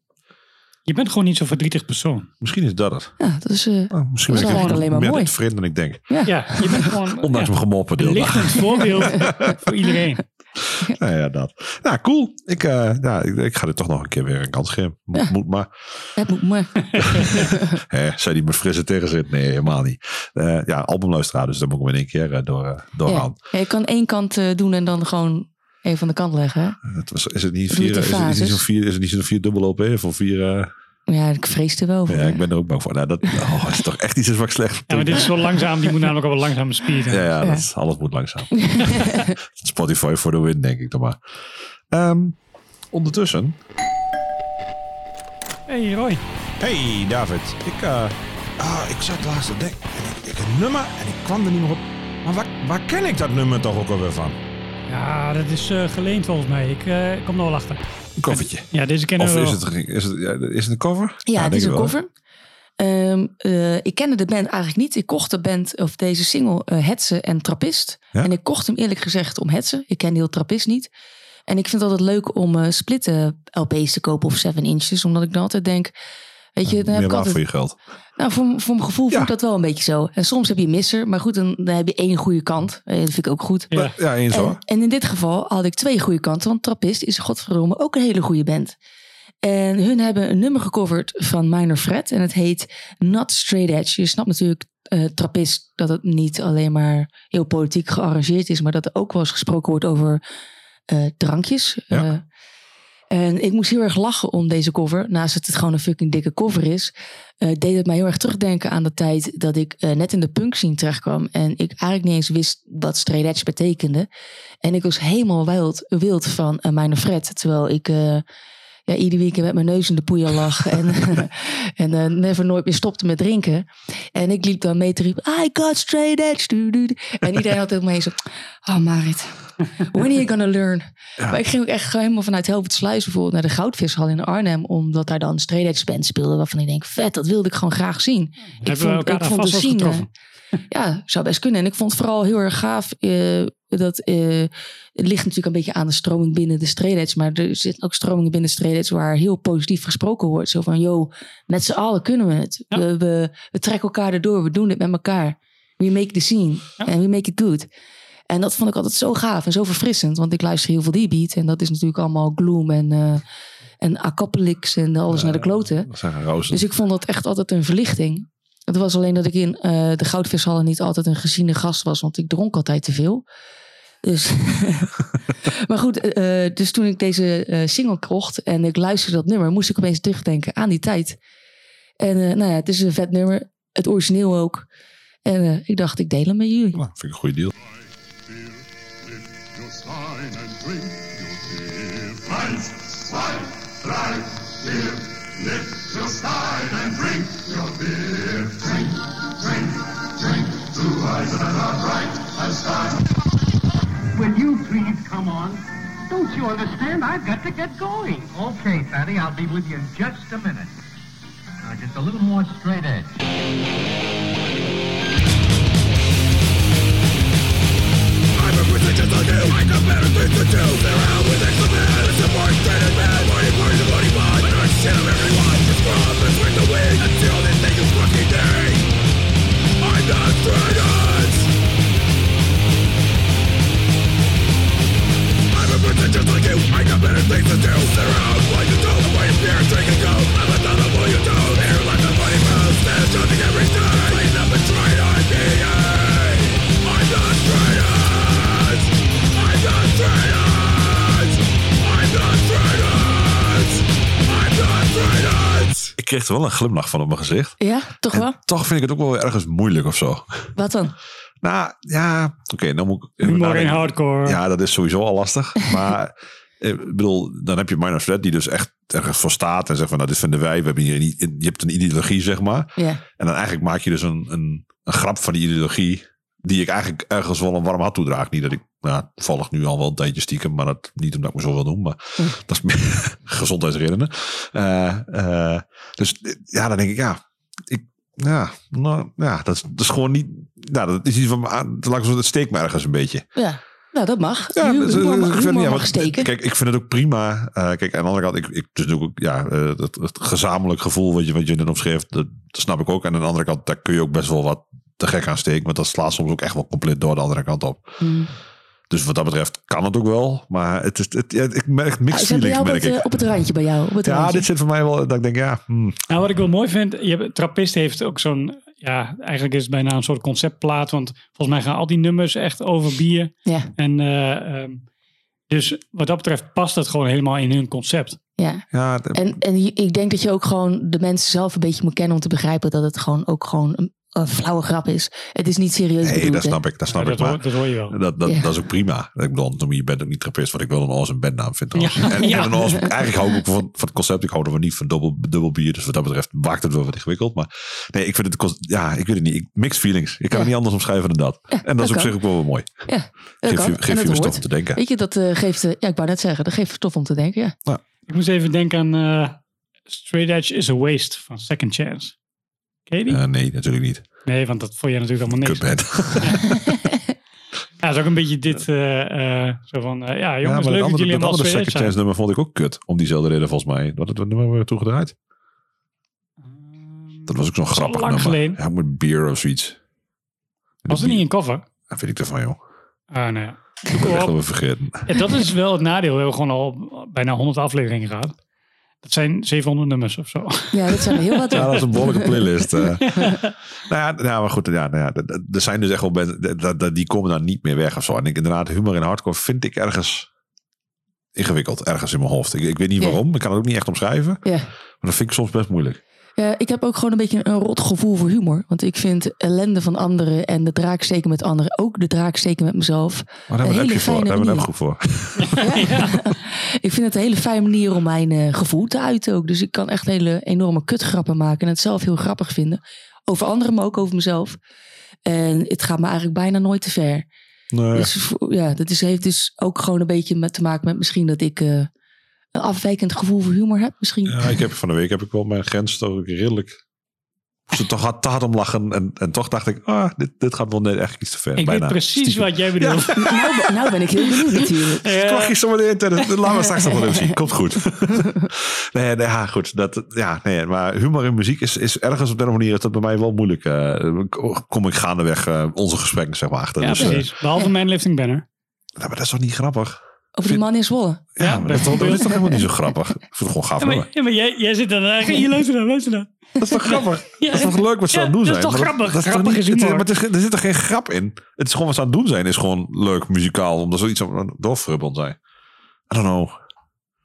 Je bent gewoon niet zo'n verdrietig persoon. misschien is dat het. Ja, dat is... eh, Oh, misschien Dat ben is ik gewoon alleen maar meer mooi. vriend dan ik denk. ja. Ja, je bent gewoon Ondanks ja, mijn gemoppen een deel. lichtend voorbeeld voor iedereen. Nou ja, dat. Nou, cool. Ik, eh, ja, ik, ik ga dit toch nog een keer weer een kans geven. Moet, Ja. moet maar. Het moet maar. Hè, zei die met frisse tegenzin? Nee, helemaal niet. Eh, ja, albumluisteraar, dus daar moet ik hem in één keer eh, door, doorgaan. Ja. Ja, je kan één kant doen en dan gewoon even van de kant leggen. hè? Het was, is het niet vier, is het, niet zo'n vier, is het niet zo'n vier dubbel op of vier? Ja, ik vrees er wel voor. ja, ik ben er ook bang voor. Nou, dat oh, is toch echt iets ik slecht Ja, maar dit is zo langzaam. Die moet namelijk al wel langzaam speed. Ja, ja, Ja. Dat is, alles moet langzaam. Spotify voor de win, denk ik dan maar. Ehm, ondertussen. Hey Roy. Hey David, ik, eh, ah, ik zat laatst te denken. En ik, ik een nummer en ik kwam er niet meer op. Maar waar, waar ken ik dat nummer toch ook alweer van? Ja, dat is eh, geleend volgens mij. Ik eh, kom er wel achter. Een koffertje. Ja, deze kennen Of we is wel. het, is, het, ja, is het een cover? Ja, het is een ik cover. Ehm, eh, ik kende de band eigenlijk niet. Ik kocht de band, of deze single, eh Hetze en Trappist. Ja? En ik kocht hem eerlijk gezegd om Hetze. Ik ken heel Trappist niet. En ik vind het altijd leuk om eh splitten LP's te kopen of 7 inches. Omdat ik dan altijd denk, weet je, dan heb Meer ik altijd... voor je geld. Nou, voor, voor mijn gevoel Ja. ik dat wel een beetje zo. En soms heb je misser, maar goed, dan, dan heb je één goede kant. Dat vind ik ook goed. Ja. Ja, eens hoor. en in dit geval had ik twee goede kanten, want Trappist is godverdomme ook een hele goede band. En hun hebben een nummer gecoverd van Minor Fred en het heet Not Straight Edge. Je snapt natuurlijk, eh Trappist, dat het niet alleen maar heel politiek gearrangeerd is, maar dat er ook wel eens gesproken wordt over eh, drankjes. Ja. Eh, en ik moest heel erg lachen om deze cover. Naast dat het gewoon een fucking dikke cover is, eh, deed het mij heel erg terugdenken aan de tijd dat ik eh, net in de punk scene terechtkwam. En ik eigenlijk niet eens wist wat straight edge betekende. En ik was helemaal wild, wild van uh, mijn Fred. Terwijl ik eh, ja, ieder weekend met mijn neus in de poeier lag. en en eh, never nooit meer stopte met drinken. En ik liep dan mee te riepen, I got straight edge. Du, du, du. En iedereen had ook mee zo, oh Marit, when are you gonna learn? Maar ik ging ook echt helemaal vanuit Helvoetsluis bijvoorbeeld naar de Goudvishal in Arnhem. Omdat daar dan straight edge band speelde. Waarvan ik denk, vet, dat wilde ik gewoon graag zien. ik Hebben we elkaar daar vast wel scene- getroffen? ja, zou best kunnen. En ik vond het vooral heel erg gaaf. eh, dat, eh, het ligt natuurlijk een beetje aan de stroming binnen de straight edge. Maar er zitten ook stromingen binnen de straight waar heel positief gesproken wordt. Zo van, yo, met z'n allen kunnen we het. Ja. We, we, we trekken elkaar erdoor. We doen dit met elkaar. We make the scene. Ja. En we make it good. En dat vond ik altijd zo gaaf en zo verfrissend. Want ik luister heel veel die beat. En dat is natuurlijk allemaal gloom en, eh en acappelix en alles naar de kloten. Dus ik vond dat echt altijd een verlichting. Het was alleen dat ik in eh, de goudvishallen niet altijd een geziene gast was, want ik dronk altijd te veel. Dus, maar goed, eh, eh, dus toen ik deze eh, single kocht en ik luisterde dat nummer, moest ik opeens terugdenken aan die tijd. En eh, nou ja, het is een vet nummer, het origineel ook. En eh, ik dacht, ik deel hem met jullie. Nou, vind ik een goede deal. Your sign and drink your tea. Right here, lift your stein and drink your beer. Drink, drink, drink. Two eyes that are not right as time. Will you please come on? Don't you understand? I've got to get going. Okay, Fatty, I'll be with you in just a minute. Now, just a little more straight edge. I'm a pretentious like you. I got better things to do. They're out with extra men. It's a more straight man. Money, money, money, money. I don't shit of everyone. Just scrub and swing the wing until they think it's fucking day. I'm not straight pretentious like you. I got better things to do. They're out like you do. The way you fear, drink and go. I'm a ton of what you do. Here like the money moves. There's nothing every day. Clean up and try on me. I'm not straight edge. I'm not straight edge. I'm not straight edge. I'm not straight edge. Ik kreeg er wel een glimlach van op mijn gezicht. Ja, toch wel? Toch vind ik het ook wel ergens moeilijk of zo. Wat dan? Nou, ja, oké, dan moet ik... even Humor in nadenken. hardcore. Ja, dat is sowieso al lastig. Maar eh, ik bedoel, dan heb je Minor Threat die dus echt ergens voor staat en zegt van, nou, dit vinden wij. We hebben hier niet, je hebt een ideologie, zeg maar. Ja. En dan eigenlijk maak je dus een, een, een grap van die ideologie, die ik eigenlijk ergens wel een warm hart toedraag. Niet dat ik, nou, toevallig nu al wel een tijdje stiekem, maar dat niet omdat ik me zo wil doen, maar dat is meer gezondheidsredenen. Eh, eh, dus ja, dan denk ik, ja, ik, ja, nou, ja dat, is, dat is gewoon niet, nou, dat is iets van, me aan- laat ik dat steekt me ergens een beetje. Ja, nou dat mag. Ja, Humor dus, eh, mag, ik vind- humor ja, mag steken. Kijk, ik vind het ook prima. Eh, kijk, aan de andere kant, ik, ik dus ook, ja, eh, het, het gezamenlijk gevoel wat je, wat je net omschreef, dat, dat snap ik ook. En aan de andere kant, daar kun je ook best wel wat te gek aan steken. Want dat slaat soms ook echt wel compleet door de andere kant op. Hmm. Dus wat dat betreft kan het ook wel. Maar het is, het, ja, ik merk mixed Ah, hebben feelings, merk het, ik. op het randje bij jou. Op het ja, randje. dit zit voor mij wel, dat ik denk, ja, hmm, Nou, wat ik wel mooi vind, je hebt, Trappist heeft ook zo'n, ja, eigenlijk is het bijna een soort conceptplaat, want volgens mij gaan al die nummers echt over bier. Ja. En eh, ehm, dus wat dat betreft past het gewoon helemaal in hun concept. Ja. ja, En, en ik denk dat je ook gewoon de mensen zelf een beetje moet kennen om te begrijpen dat het gewoon ook gewoon een, een flauwe grap is. Het is niet serieus nee, bedoeld. dat hè? snap ik, dat snap Ja, ik. dat, Maar hoor, dat hoor je wel. Dat, dat, Ja. dat is ook prima. Ik bedoel, je bent ook niet trappist, wat ik wel een awesome bandnaam vind. trouwens. Ja. En, Ja. en een awesome- eigenlijk hou ik ook van, van het concept. Ik hou er wel niet van dubbel, dubbel bier. Dus wat dat betreft maakt het wel wat ingewikkeld. Maar nee, ik vind het, ja, ik weet het niet. Ik, mixed feelings. Ik kan Ja. het niet anders omschrijven dan dat. en dat is op kan. zich ook wel weer mooi. Ja, dat Geef kan. je, geef je stof om te denken. Weet je, dat eh, geeft, eh, ja, ik wou net zeggen, dat geeft stof om te denken, ja. Ik moest even denken aan eh, Straight Edge is a Waste van Second Chance. Ken je die? Eh, nee, natuurlijk niet. nee, want dat vond jij natuurlijk allemaal niks. Kutband. Ja, het is ook een beetje dit, eh, eh, zo van, ja Ja, jongens, maar leuk dat dat jullie andere, dat allemaal chance zijn. nummer vond ik ook kut. Om diezelfde reden volgens mij. Wat het nummer weer toegedraaid? Dat was ook zo'n grappig lang nummer. geleden. Ja, met beer of zoiets. Was er niet een cover? Dat vind ik ervan, joh. Ah, nou ja. Ik echt wel vergeten. Ja, dat is wel het nadeel. We hebben gewoon al bijna 100 afleveringen gehad. Dat zijn 700 nummers of zo. Ja, dat zijn heel wat. Ja, dat is een behoorlijke playlist. eh. nou, ja, nou, maar goed, ja, nou ja, er zijn dus echt wel bands, d- d- d- die komen dan niet meer weg of zo. En ik, inderdaad, humor in hardcore vind ik ergens ingewikkeld, ergens in mijn hoofd. Ik, ik weet niet Ja. waarom, ik kan het ook niet echt omschrijven. Ja. Maar dat vind ik soms best moeilijk. Ja, ik heb ook gewoon een beetje een rot gevoel voor humor. Want ik vind ellende van anderen en de draak steken met anderen, ook de draak steken met mezelf. Maar daar hebben we een een hele appje voor. Daar fijne hebben we een manier. appgroep voor. Ik vind het een hele fijne manier om mijn eh, gevoel te uiten ook. Dus ik kan echt hele enorme kutgrappen maken en het zelf heel grappig vinden. Over anderen, maar ook over mezelf. En het gaat me eigenlijk bijna nooit te ver. Nee. Dus voor- ja, dat is, heeft dus ook gewoon een beetje met te maken met misschien dat ik eh, een afwijkend gevoel voor humor heb. Misschien. Ja, ik heb van de week heb ik wel mijn grens toch redelijk. Ze toch hard, te hard om lachen. En, en toch dacht ik, ah, dit, dit gaat wel net echt iets te ver. Ik Bijna. weet precies Stiekem. wat jij bedoelt. Nou, ben- nou ben ik heel benieuwd natuurlijk. Eh, Klag je zometeen tijdens. Laten we straks nog wel even zien. Komt goed. nee, nee, ja, goed. Dat, ja, nee, maar humor in muziek is, is ergens op de manier is dat bij mij wel moeilijk. eh, kom ik gaandeweg eh, onze gesprekken zeg maar achter. ja, dus, eh, precies. Behalve mijn lifting banner. ja, maar dat is toch niet grappig? Over die man in Zwolle. Ja, maar dat, is toch- dat is toch helemaal niet zo grappig? Ik vind het gewoon gaaf Ja, maar, ja, maar jij, jij zit dan daar. Hier, luister dan, luister dan. Dat is toch grappig? Ja. Dat is toch leuk wat ze Ja, aan het doen dat zijn? is toch grappig? Dat is toch Grappig niet, is het- maar het is, er zit er geen grap in. Het is gewoon wat ze aan het doen zijn. Is gewoon leuk, muzikaal. Omdat zoiets aan doorfrubbeld zijn. I don't know.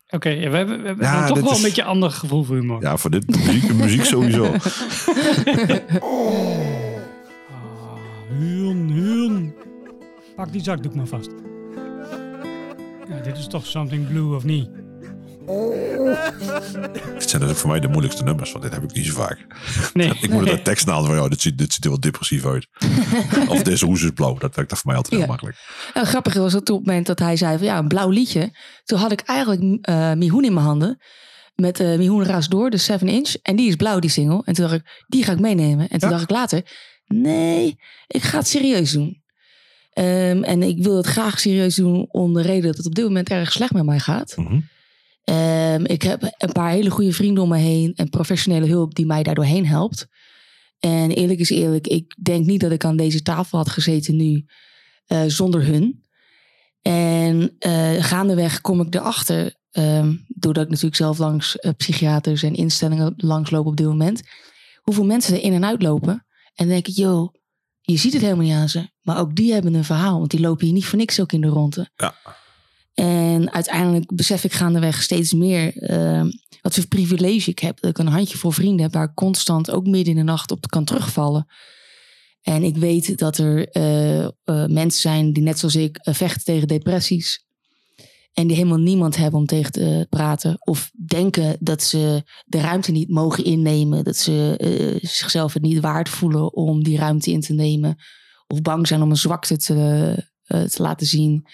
Oké, ja, we hebben, we hebben Ja, toch wel is- een beetje ander gevoel voor humor. Ja, voor dit muziek, muziek sowieso. Huun, huun. Pak die zakdoek maar vast. Ja, dit is toch something blue of niet? Dit zijn ook voor mij de moeilijkste nummers, want dit heb ik niet zo vaak. Nee. ik moet er de tekst halen van, ja, dit ziet, dit ziet er wel depressief uit. of deze hoes is blauw, dat werkt voor mij altijd heel Ja. makkelijk. En grappig was dat op het moment dat hij zei van ja, een blauw liedje. Toen had ik eigenlijk eh Mihoen in mijn handen. Met eh Mihoen Raas Door, de 7 inch. En die is blauw, die single. En toen dacht ik, die ga ik meenemen. En toen dacht ik later, nee, ik ga het serieus doen. Ehm, en ik wil het graag serieus doen om de reden dat het op dit moment erg slecht met mij gaat. Mhm. Ehm, ik heb een paar hele goede vrienden om me heen en professionele hulp die mij daardoor heen helpt. En eerlijk is eerlijk, ik denk niet dat ik aan deze tafel had gezeten nu eh, zonder hun. En eh, gaandeweg kom ik erachter, ehm, doordat ik natuurlijk zelf langs eh, psychiaters en instellingen langsloop op dit moment, hoeveel mensen er in en uit lopen. En dan denk ik, joh, je ziet het helemaal niet aan ze. Maar ook die hebben een verhaal, want die lopen hier niet voor niks ook in de ronde. Ja. En uiteindelijk besef ik gaandeweg steeds meer ehm, wat voor privilege ik heb. Dat ik een handjevol vrienden heb waar ik constant ook midden in de nacht op kan terugvallen. En ik weet dat er eh, eh, mensen zijn die net zoals ik eh, vechten tegen depressies. En die helemaal niemand hebben om tegen te praten. Of denken dat ze de ruimte niet mogen innemen. Dat ze eh, zichzelf het niet waard voelen om die ruimte in te nemen. Of bang zijn om een zwakte te, eh, te laten zien.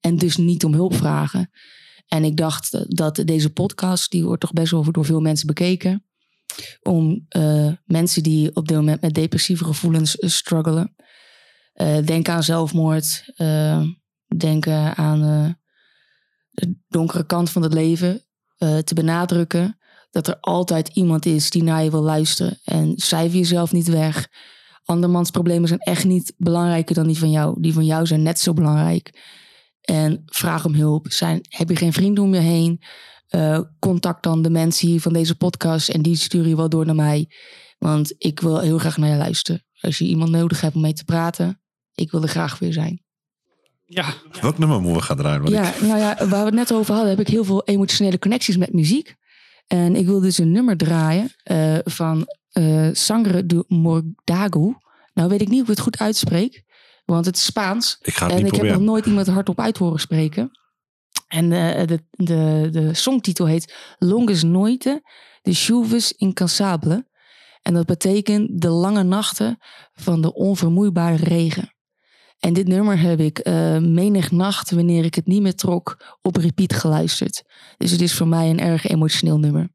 En dus niet om hulp vragen. En ik dacht dat deze podcast, die wordt toch best wel door veel mensen bekeken. Om eh, mensen die op dit moment met depressieve gevoelens eh, struggelen. Eh, denk aan zelfmoord. eh, denk eh, aan eh, de donkere kant van het leven. eh, te benadrukken dat er altijd iemand is die naar je wil luisteren. En cijfer jezelf niet weg. Andermans problemen zijn echt niet belangrijker dan die van jou. Die van jou zijn net zo belangrijk. En vraag om hulp. Zijn, heb je geen vrienden om je heen? Eh, contact dan de mensen hier van deze podcast. En die stuur je wel door naar mij. Want ik wil heel graag naar je luisteren. Als je iemand nodig hebt om mee te praten. Ik wil er graag weer zijn. Ja, Welk nummer moeten we gaan draaien? Want Ja, ik- nou ja, waar we het net over hadden, heb ik heel veel emotionele connecties met muziek. En ik wil dus een nummer draaien eh, van eh Sangre de Mordago. Nou weet ik niet of ik het goed uitspreek, want het is Spaans. Ik ga het en niet ik heb nog nooit iemand hardop uit horen spreken. En eh, de, de, de songtitel heet Longes Noite de Chuves Incansable. En dat betekent de lange nachten van de onvermoeibare regen. En dit nummer heb ik eh, menig nacht, wanneer ik het niet meer trok, op repeat geluisterd. Dus het is voor mij een erg emotioneel nummer.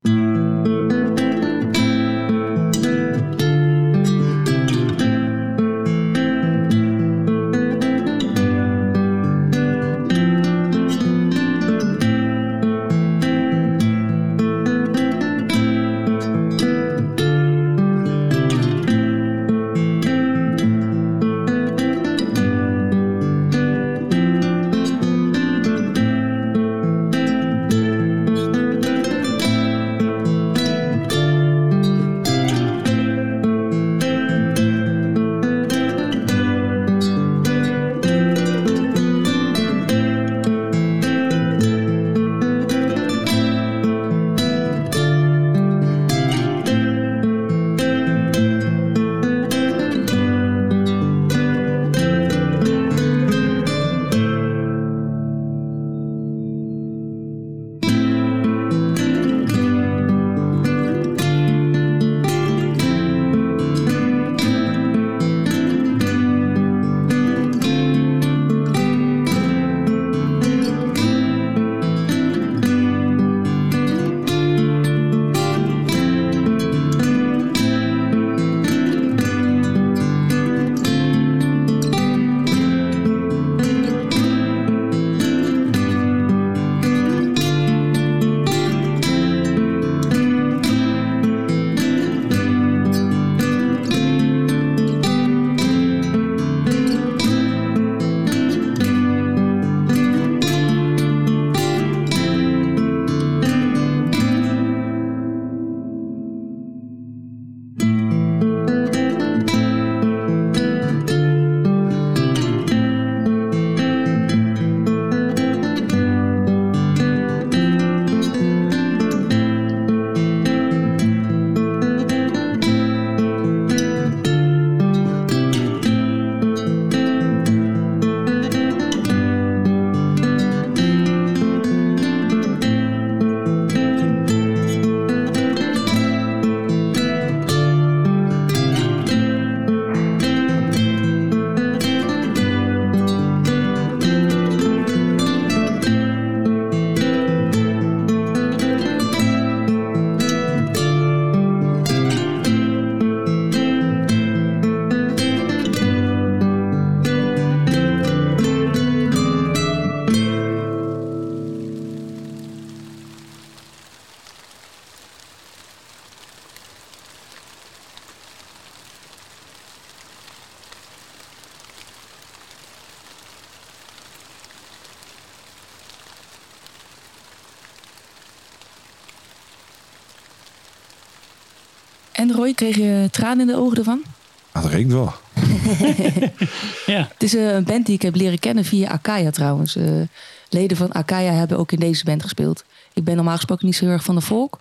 Kreeg je tranen in de ogen ervan? Ah, Dat regent wel. Ja. Het is eh, een band die ik heb leren kennen via Akaya trouwens. Eh, leden van Akaya hebben ook in deze band gespeeld. Ik ben normaal gesproken niet zo heel erg van de volk.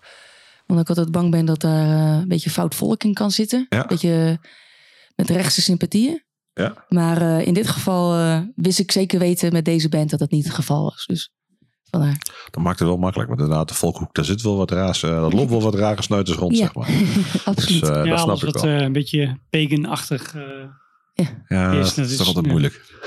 Omdat ik altijd bang ben dat daar eh, een beetje fout volk in kan zitten. Ja. Een beetje met rechtse sympathieën. Ja. Maar eh, in dit geval wist ik zeker weten met deze band dat dat niet het geval was. Dus vandaar. Dat maakt het wel makkelijk. Want inderdaad, de volkhoek, daar zit wel wat raars. eh dat loopt wel wat rare snuiters rond, Ja. zeg maar. Absoluut. Dus, eh, ja, dat snap alles ik wat wel. eh, een beetje pagan-achtig eh, ja, is, dat dat is toch altijd ja. moeilijk.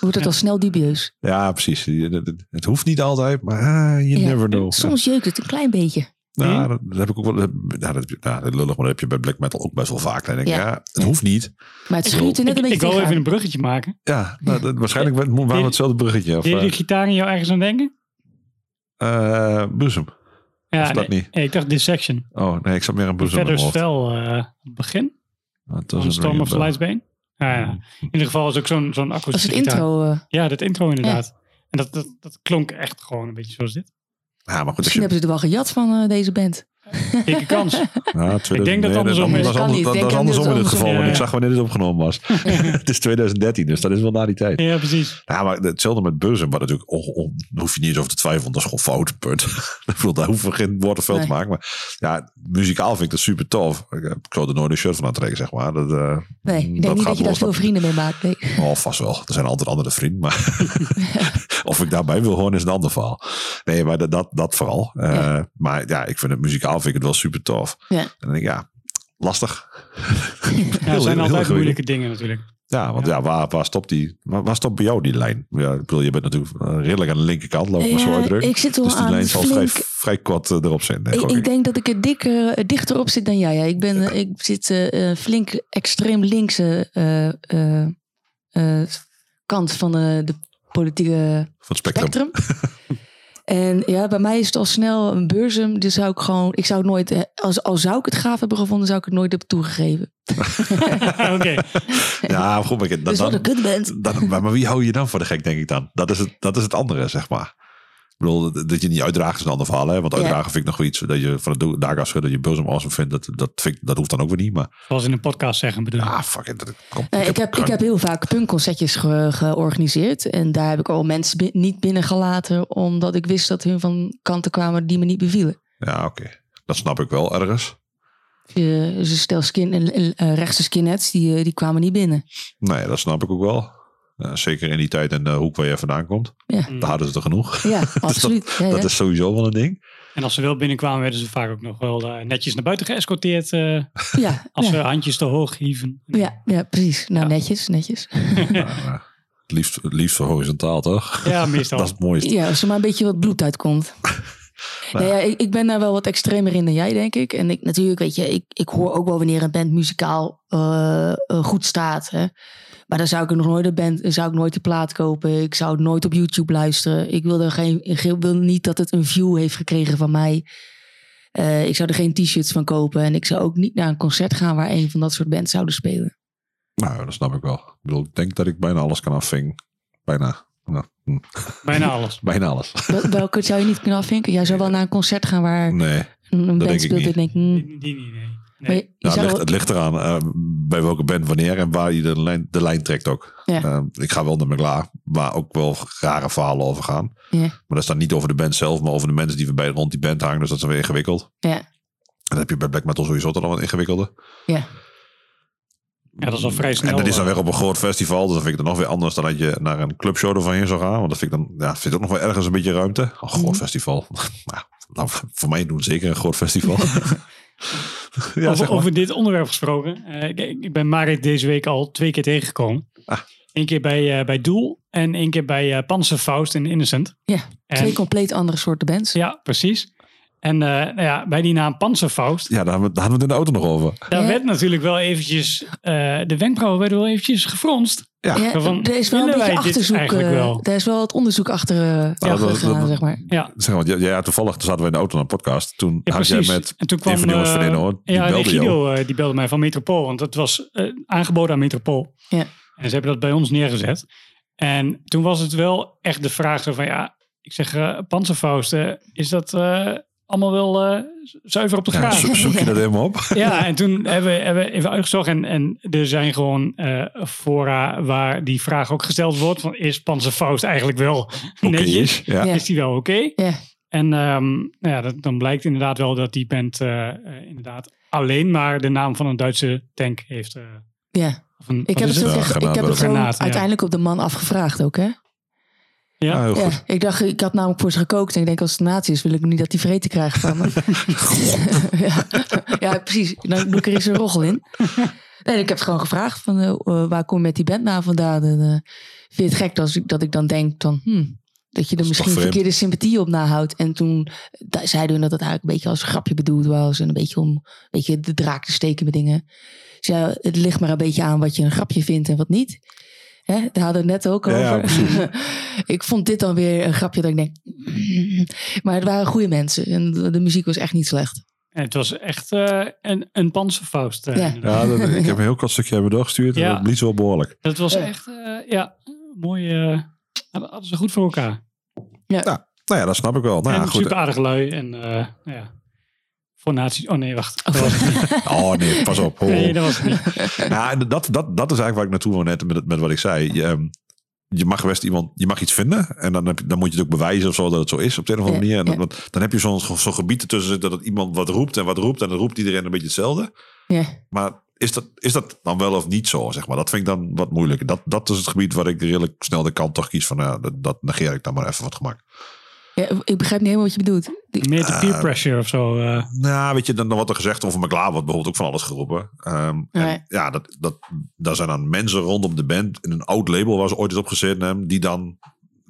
Wordt het al snel dubieus. Ja, precies. Je- Het, hoeft niet altijd, maar ah, you Ja, never know. Soms jeukt het een klein beetje. Ja, dat, dat heb ik ook wel. Ja, dat, ja, dat lullig, maar dat heb je bij black metal ook best wel vaak. Dan denk ik, Ja. ja, het hoeft niet. Maar het schuurt er net een Ik, beetje ik wil even een bruggetje maken. Ja, nou, dat- waarschijnlijk waren we hetzelfde bruggetje. Of, eh die gitaar in jou ergens aan denken? Eh, boezem. Ja, Of dat nee, niet? nee, ik dacht Dissection. Oh, nee, ik zat meer aan boezem in Verder spel eh, op het begin. Van een Storm of Lightsbane. Ja, ja. In ieder geval is ook zo'n zo'n Dat is het intro. eh. Ja, dat intro inderdaad. En dat, dat, dat klonk echt gewoon een beetje zoals dit. Ja, maar goed, Misschien je, hebben ze er wel gejat van eh, deze band. Dikke kans. ja, 2000 Ik denk dat nee, andersom dat, is. dat, is dit andersom in het andersom. geval, want Ja. ik zag wanneer dit opgenomen was. het is 2013, dus dat is wel na die tijd. Ja, precies. Ja, maar hetzelfde met Buzzum, maar natuurlijk, oh, oh, daar hoef je niet eens over te twijfelen, dat is gewoon fout, punt. ik bedoel, daar hoeven we geen woord of veel te Nee. maken. Maar ja, muzikaal vind ik dat super tof. Ik, eh, ik zou er nooit een shirt van aantrekken, zeg maar. Dat, eh, Nee, ik denk dat niet dat je daar veel vrienden mee maakt. Nee. Oh, vast wel. Er zijn altijd andere vrienden. Maar of ik daarbij wil horen is een ander verhaal. Nee, maar dat, dat, dat vooral. Eh, Ja. Maar ja, ik vind het muzikaal vind ik het wel super tof. Ja. En dan denk ik, ja, lastig. Ja, er zijn altijd moeilijke dingen natuurlijk. Ja, want ja, waar, waar stopt die? Waar, waar stopt bij jou die lijn? Ja, ik bedoel, je bent natuurlijk redelijk aan de linkerkant, loop ik maar zo uitdrukken. ik zit wel Dus die aan lijn zal vrij, flink- vrij kort eh, erop zijn. Denk Ik, ik. ik denk dat ik er dikker, eh, dichter op zit dan jij. Ja. Ik, ben, ik zit eh, eh, flink extreem linkse eh, eh, eh, kant van eh, de politieke Van het spectrum. spectrum. En ja, bij mij is het al snel een beursum. Dus zou ik gewoon, ik zou het nooit, eh, als, al zou ik het gaaf hebben gevonden, zou ik het nooit hebben toegegeven. Oké. Ja, goed, maar ik- dus dan, wat een kutband. dan, maar, maar wie hou je dan voor de gek, denk ik dan? Dat is het, dat is het andere, zeg maar. Ik bedoel, dat- dat je niet uitdraagt is een ander verhaal. Hè? Want Ja. uitdragen vind ik nog wel iets dat je van het dak afschudden, dat je bosom awesome vindt. Dat, dat, vind ik, dat hoeft dan ook weer niet. Maar Zoals in een podcast zeggen bedoel ik. ah, fuck it. Dat, kom, Nee, ik, heb, ik heb heel vaak punkconcertjes ge- georganiseerd. En daar heb ik al mensen bi- niet binnengelaten. Omdat ik wist dat hun van kanten kwamen die me niet bevielen. Ja, oké. Dat snap ik wel ergens. Eh, Dus een stel skin, eh, eh, rechtse skinheads, die, eh, die kwamen niet binnen. Nee, dat snap ik ook wel. Ja, zeker in die tijd en de hoek waar je vandaan komt. Ja, Daar hadden ze er genoeg. ja Dus absoluut. Ja, Dat ja. is sowieso wel een ding. En als ze wel binnenkwamen, werden ze vaak ook nog wel eh, netjes naar buiten geëscorteerd. eh, ja, als ja. ze handjes te hoog hieven. ja, ja, precies. Nou, netjes, netjes. Eh, het, liefst, het liefst horizontaal, toch? Ja, meestal. Dat is het mooiste. Ja, als er maar een beetje wat bloed uitkomt. Nou ja, ik, ik ben daar wel wat extremer in dan jij, denk ik. En ik, natuurlijk, weet je, ik, ik hoor ook wel wanneer een band muzikaal eh, eh, goed staat. Hè. Maar dan zou ik er nog nooit een band, zou ik nooit de plaat kopen. Ik zou het nooit op YouTube luisteren. Ik wil, er geen, ik wil niet dat het een view heeft gekregen van mij. Eh, ik zou er geen t-shirts van kopen. En ik zou ook niet naar een concert gaan waar een van dat soort bands zouden spelen. Nou, dat snap ik wel. Ik bedoel, ik denk dat ik bijna alles kan afvingen. Bijna. Nou, hm, Bijna alles. bijna alles. Wel- Welke zou je niet kunnen afvinken? Jij zou wel naar een concert gaan waar Nee. een, een denk band ik speelt. niet. En denk, Die, die niet, nee. Maar nee. je- je Ja, het, ligt, het ligt eraan eh, bij welke band, wanneer en waar je de lijn, de lijn trekt ook. Ja. Eh, ik ga wel naar McLaren, waar ook wel rare verhalen over gaan. Ja. Maar dat is dan niet over de band zelf, maar over de mensen die bij rond die band hangen. Dus dat is weer ingewikkeld. Ja, En dan heb je bij black metal sowieso toch al wat ingewikkelder. ja. Ja, dat is al vrij snel. En dat is dan eh, weer op een groot festival. Dus dan vind ik het nog weer anders dan dat je naar een clubshow ervan heen zou gaan. Want dat vind ik dan ja, vind ik ook nog wel ergens een beetje ruimte. Een groot Mhm. festival. nou, nou, voor mij doen zeker een groot festival. ja, over, zeg maar. over dit onderwerp gesproken. Eh, ik, ik ben Marit deze week al twee keer tegengekomen. Ah. Eén keer bij, eh, bij Doel en één keer bij uh, Panzerfaust in Innocent. ja. En- Twee compleet andere soorten bands. Ja, precies. En eh, nou ja, bij die naam Panzerfaust, Ja, daar hadden, we, daar hadden we het in de auto nog over. daar Ja. werd natuurlijk wel eventjes, eh, de wenkbrauwen werden wel eventjes gefronst. Ja, Ja, Van, er is wel een beetje achterzoek. Er is wel het onderzoek achter, eh achter dat- dat- gegaan, dat- zeg maar. Ja, Zeg maar, ja, ja, toevallig toen zaten we in de auto naar een podcast. Toen ja had jij met en toen kwam een van jongens eh, die ja, nee, belde. Guido eh, die belde mij van Metropool, want dat was eh, aangeboden aan Metropool. Ja. En ze hebben dat bij ons neergezet. En toen was het wel echt de vraag zo van ja, ik zeg uh, Panzerfaust, is dat eh, allemaal wel eh, zuiver op de Ja, graad. zo- zoek je dat helemaal op? Ja, en toen hebben we, hebben we even uitgezocht. En, en er zijn gewoon eh, fora waar die vraag ook gesteld wordt. Van, is Panzerfaust eigenlijk wel netjes? is, ja. Is die wel oké? Ja. En ehm, nou ja, dat, dan blijkt inderdaad wel dat die band eh, inderdaad alleen maar de naam van een Duitse tank heeft. eh, Ja. Ik heb het, Ja, ik heb het gewoon Granaat, ja. uiteindelijk op de man afgevraagd ook, hè? Ja, Ah, heel Ja, goed. ik dacht, ik had namelijk voor ze gekookt. En ik denk, als het nazi is, wil ik niet dat die vreten krijgt van me. ja. ja, precies. Dan doe ik er eens een roggel in. Nee, ik heb het gewoon gevraagd van, eh, eh, waar kom je met die bandnaam vandaan? En, eh, vind je het gek dat ik, dat ik dan denk van, hmm, dat je er is misschien verkeerde sympathie op nahoudt. En toen zeiden hun dat het eigenlijk een beetje als een grapje bedoeld was. En een beetje om een beetje de draak te steken met dingen. Dus ja, het ligt maar een beetje aan wat je een grapje vindt en wat niet. Hè, daar hadden we het net ook Ja, ja, over. ik vond dit dan weer een grapje dat ik denk... Maar het waren goede mensen. En de, muziek was echt niet slecht. En het was echt eh, een, een Panzerfaust. eh, Ja. Ja, dat, ik heb een heel kort stukje hebben doorgestuurd. En Ja. dat blies wel behoorlijk. Dat was echt, eh, ja, mooi. hadden ze goed voor elkaar. Nou ja, dat snap ik wel. Nou, en ja, goed. super aardig lui. En eh, nou ja, voor naties. Oh nee, wacht. Dat was het niet. Oh nee, pas op. Ho. Nee, dat was het niet. Nou, dat, dat, dat is eigenlijk waar ik naartoe wil net met, met wat ik zei. Je, ehm, je mag best iemand, je mag iets vinden en dan, heb je, dan moet je het ook bewijzen of zo dat het zo is op de een of andere Ja, manier. En dan, ja. dan heb je zo'n zo'n gebied ertussen zitten dat iemand wat roept en wat roept en dan roept iedereen een beetje hetzelfde. Ja. Maar is dat, is dat dan wel of niet zo, zeg maar? Dat vind ik dan wat moeilijker. Dat, dat is het gebied waar ik redelijk snel de kant toch kies van, ja, dat, dat negeer ik dan maar even wat gemak. Ja, ik begrijp niet helemaal wat je bedoelt. Die- Meer de peer pressure of zo. eh. Nou, weet je, dan, dan wordt er gezegd over McLaren wordt bijvoorbeeld ook van alles geroepen. Ehm, en ja, dat, dat, daar zijn dan mensen rondom de band in een oud label waar ze ooit is opgezet hebben, die dan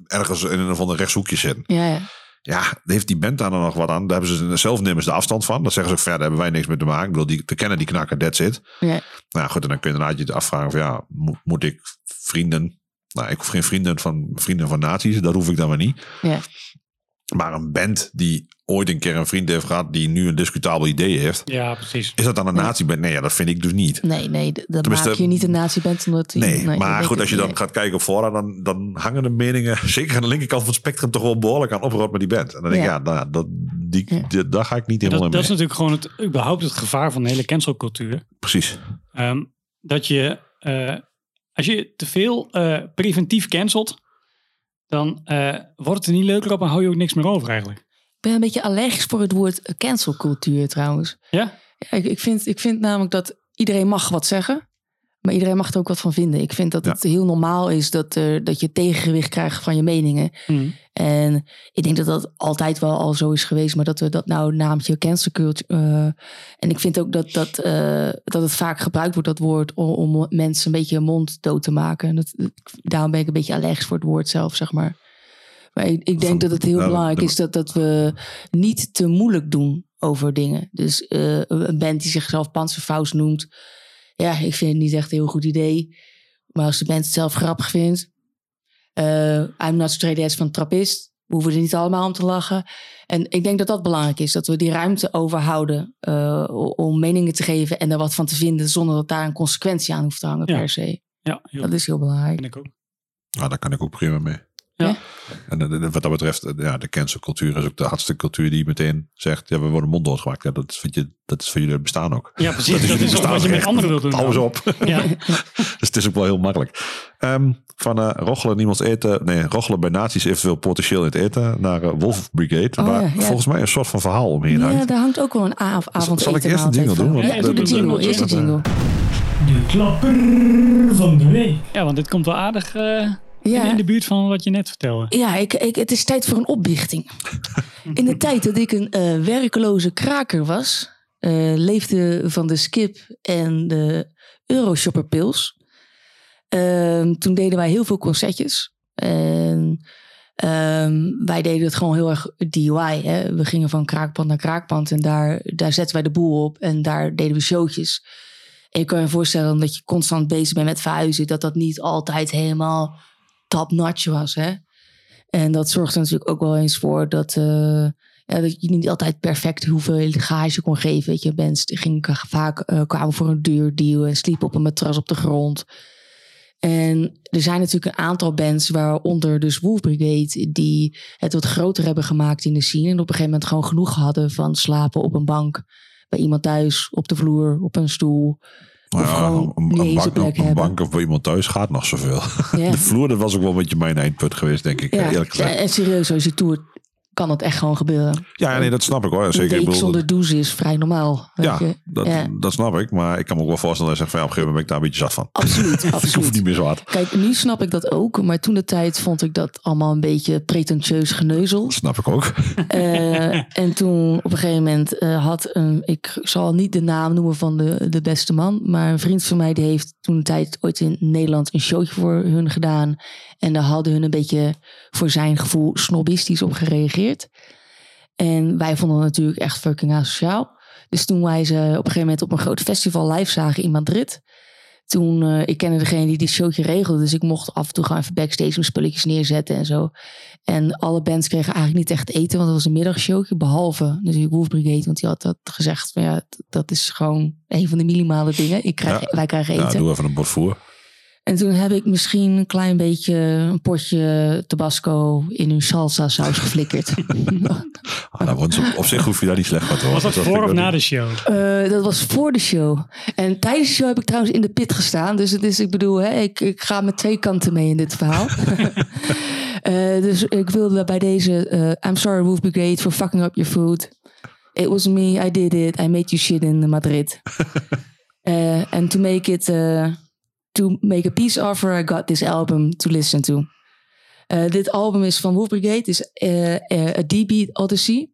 ergens in een van de rechtshoekjes zitten. ja, ja. Ja, heeft die band daar dan nog wat aan. Daar hebben ze zelf nemen ze de afstand van. Dat zeggen ze ook verder, hebben wij niks mee te maken. Ik bedoel, die, we kennen die knakker, that's it. ja. Nou ja, goed, en dan kun je inderdaad je afvragen van ja, moet, moet ik vrienden... Nou, ik hoef geen vrienden van, vrienden van nazi's, dat hoef ik dan maar niet. Ja. Maar een band die ooit een keer een vriend heeft gehad die nu een discutabel idee heeft. ja, precies. Is dat dan een nazi-band? Nee, ja, dat vind ik dus niet. Nee, nee, dat Tenminste, maak je niet een nazi-band. Omdat die- Nee, dat maar goed, als je dan gaat kijken op fora, dan, dan hangen de meningen, zeker aan de linkerkant van het spectrum, toch wel behoorlijk aan oprood met die band. En dan denk ik, Ja. ja, nou, dat, die, Ja. die- daar ga ik niet Dat, helemaal dat in is mee. natuurlijk gewoon het, überhaupt het gevaar van de hele cancelcultuur. Precies. Ehm, dat je, eh, als je te veel eh, preventief cancelt, dan eh, wordt het er niet leuker op en hou je ook niks meer over eigenlijk. Ik ben een beetje allergisch voor het woord cancelcultuur trouwens. Ja? Ja, ik, ik, vind, ik vind namelijk dat iedereen mag wat zeggen. Maar iedereen mag er ook wat van vinden. Ik vind dat Ja. het heel normaal is dat, er, dat je tegengewicht krijgt van je meningen. Hm. En ik denk dat dat altijd wel al zo is geweest. Maar dat we dat nou naamtje cancel culture... eh, en ik vind ook dat, dat, eh, dat het vaak gebruikt wordt, dat woord... om, om mensen een beetje mond dood te maken. En dat, daarom ben ik een beetje allergisch voor het woord zelf, zeg maar. Maar ik, ik denk Van- dat het heel nou, belangrijk de- is dat, dat we niet te moeilijk doen over dingen. Dus eh, een band die zichzelf Panzerfaust noemt... Ja, ik vind het niet echt een heel goed idee. Maar als de band het zelf grappig vindt... eh I'm not straight edge van trappist. We hoeven er niet allemaal om te lachen. En ik denk dat dat belangrijk is. Dat we die ruimte overhouden eh, om meningen te geven en er wat van te vinden. Zonder dat daar een consequentie aan hoeft te hangen Ja. per se. Ja, heel Dat is heel belangrijk. vind ik ook. Nou, daar kan ik ook prima mee. Ja. En eh, wat dat betreft, eh, ja, de cancelcultuur is ook de hardste cultuur die meteen zegt, ja, we worden mond doodgemaakt. Ja, dat is, wat je, dat is voor jullie bestaan ook. Ja, precies. Dat is, jullie ook wat je met anderen wilt doen. Hou op. Ja. dus het is ook wel heel makkelijk. Ehm, van eh rochelen niemands eten, nee, rochelen bij nazi's eventueel potentieel in het eten, naar Wolf Brigade, Oh, waar ja, ja. volgens mij een soort van verhaal omheen Ja, hangt. daar hangt ook wel een av avond Zal ik eerst een jingle doen? Ja, doe de dat- jingle. dat- Eerst de dat- jingle. De klapper van de week. ja, want dit komt wel aardig eh, Ja. in de buurt van wat je net vertelde. Ja, ik, ik, het is tijd voor een opbichting. In de tijd dat ik een eh, werkeloze kraker was, eh, leefde van de skip en de Euroshopper pils. Ehm, toen deden wij heel veel concertjes. En ehm, wij deden het gewoon heel erg DIY. Hè? We gingen van kraakpand naar kraakpand en daar, daar zetten wij de boel op en daar deden we showtjes. En je kan je voorstellen dat je constant bezig bent met verhuizen, dat dat niet altijd helemaal top-notch was. Hè? En dat zorgt er natuurlijk ook wel eens voor dat, eh, ja, dat je niet altijd perfect hoeveel gage kon geven. Weet je, mensen gingen vaak eh, kwamen voor een duur deal en sliepen op een matras op de grond. En er zijn natuurlijk een aantal bands, waaronder dus Wolf Brigade, die het wat groter hebben gemaakt in de scene. En op een gegeven moment gewoon genoeg hadden van slapen op een bank, bij iemand thuis, op de vloer, op een stoel. Nou of ja, gewoon een, bank, plek een hebben. bank of bij iemand thuis gaat nog zoveel. Ja. De vloer, dat was ook wel een beetje mijn eindpunt geweest, denk ik. Ja, Eerlijk gezegd. en serieus, als je toert, kan het echt gewoon gebeuren. Ja, nee, dat snap ik hoor. Een Zeker. ik week zonder douche is vrij normaal. weet ja, je. dat, Ja. dat snap ik. Maar ik kan me ook wel voorstellen dat je zegt van ja, op een gegeven moment ben ik daar een beetje zat van. Absoluut, ik hoef absoluut. niet meer zo hard. Kijk, nu snap ik dat ook, maar toen de tijd vond ik dat allemaal een beetje pretentieus geneuzel. Snap ik ook. Eh, en toen op een gegeven moment eh, had een, ik zal niet de naam noemen van de, de beste man, maar een vriend van mij die heeft toen de tijd ooit in Nederland een showtje voor hun gedaan. En daar hadden hun een beetje voor zijn gevoel snobistisch op gereageerd. En wij vonden het natuurlijk echt fucking asociaal. Dus toen wij ze op een gegeven moment op een groot festival live zagen in Madrid. Toen, eh, ik kende degene die dit showtje regelde. Dus ik mocht af en toe gewoon even backstage mijn spulletjes neerzetten en zo. En alle bands kregen eigenlijk niet echt eten, want het was een middagshowtje. Behalve natuurlijk Wolf Brigade, want die had dat gezegd. Van, ja, dat is gewoon een van de minimale dingen. Ik krijg, Ja. Wij krijgen eten. Ja, doe even een bord. En toen heb ik misschien een klein beetje een potje tabasco in hun salsa saus geflikkerd. Ah, nou, want op, op zich hoef je daar niet slecht van te horen. Was dat voor of na de show? Eh, dat was voor de show. En tijdens de show heb ik trouwens in de pit gestaan. Dus het is, ik bedoel, hè, ik, ik ga met twee kanten mee in dit verhaal. Eh, dus ik wilde bij deze, eh, I'm sorry Wolf Brigade for fucking up your food. It was me, I did it. I made you shit in Madrid. Eh, And to make it, eh, to make a peace offer, I got this album to listen to. Eh, dit album is van Wolf Brigade, het is eh, eh, A D-Beat Odyssey.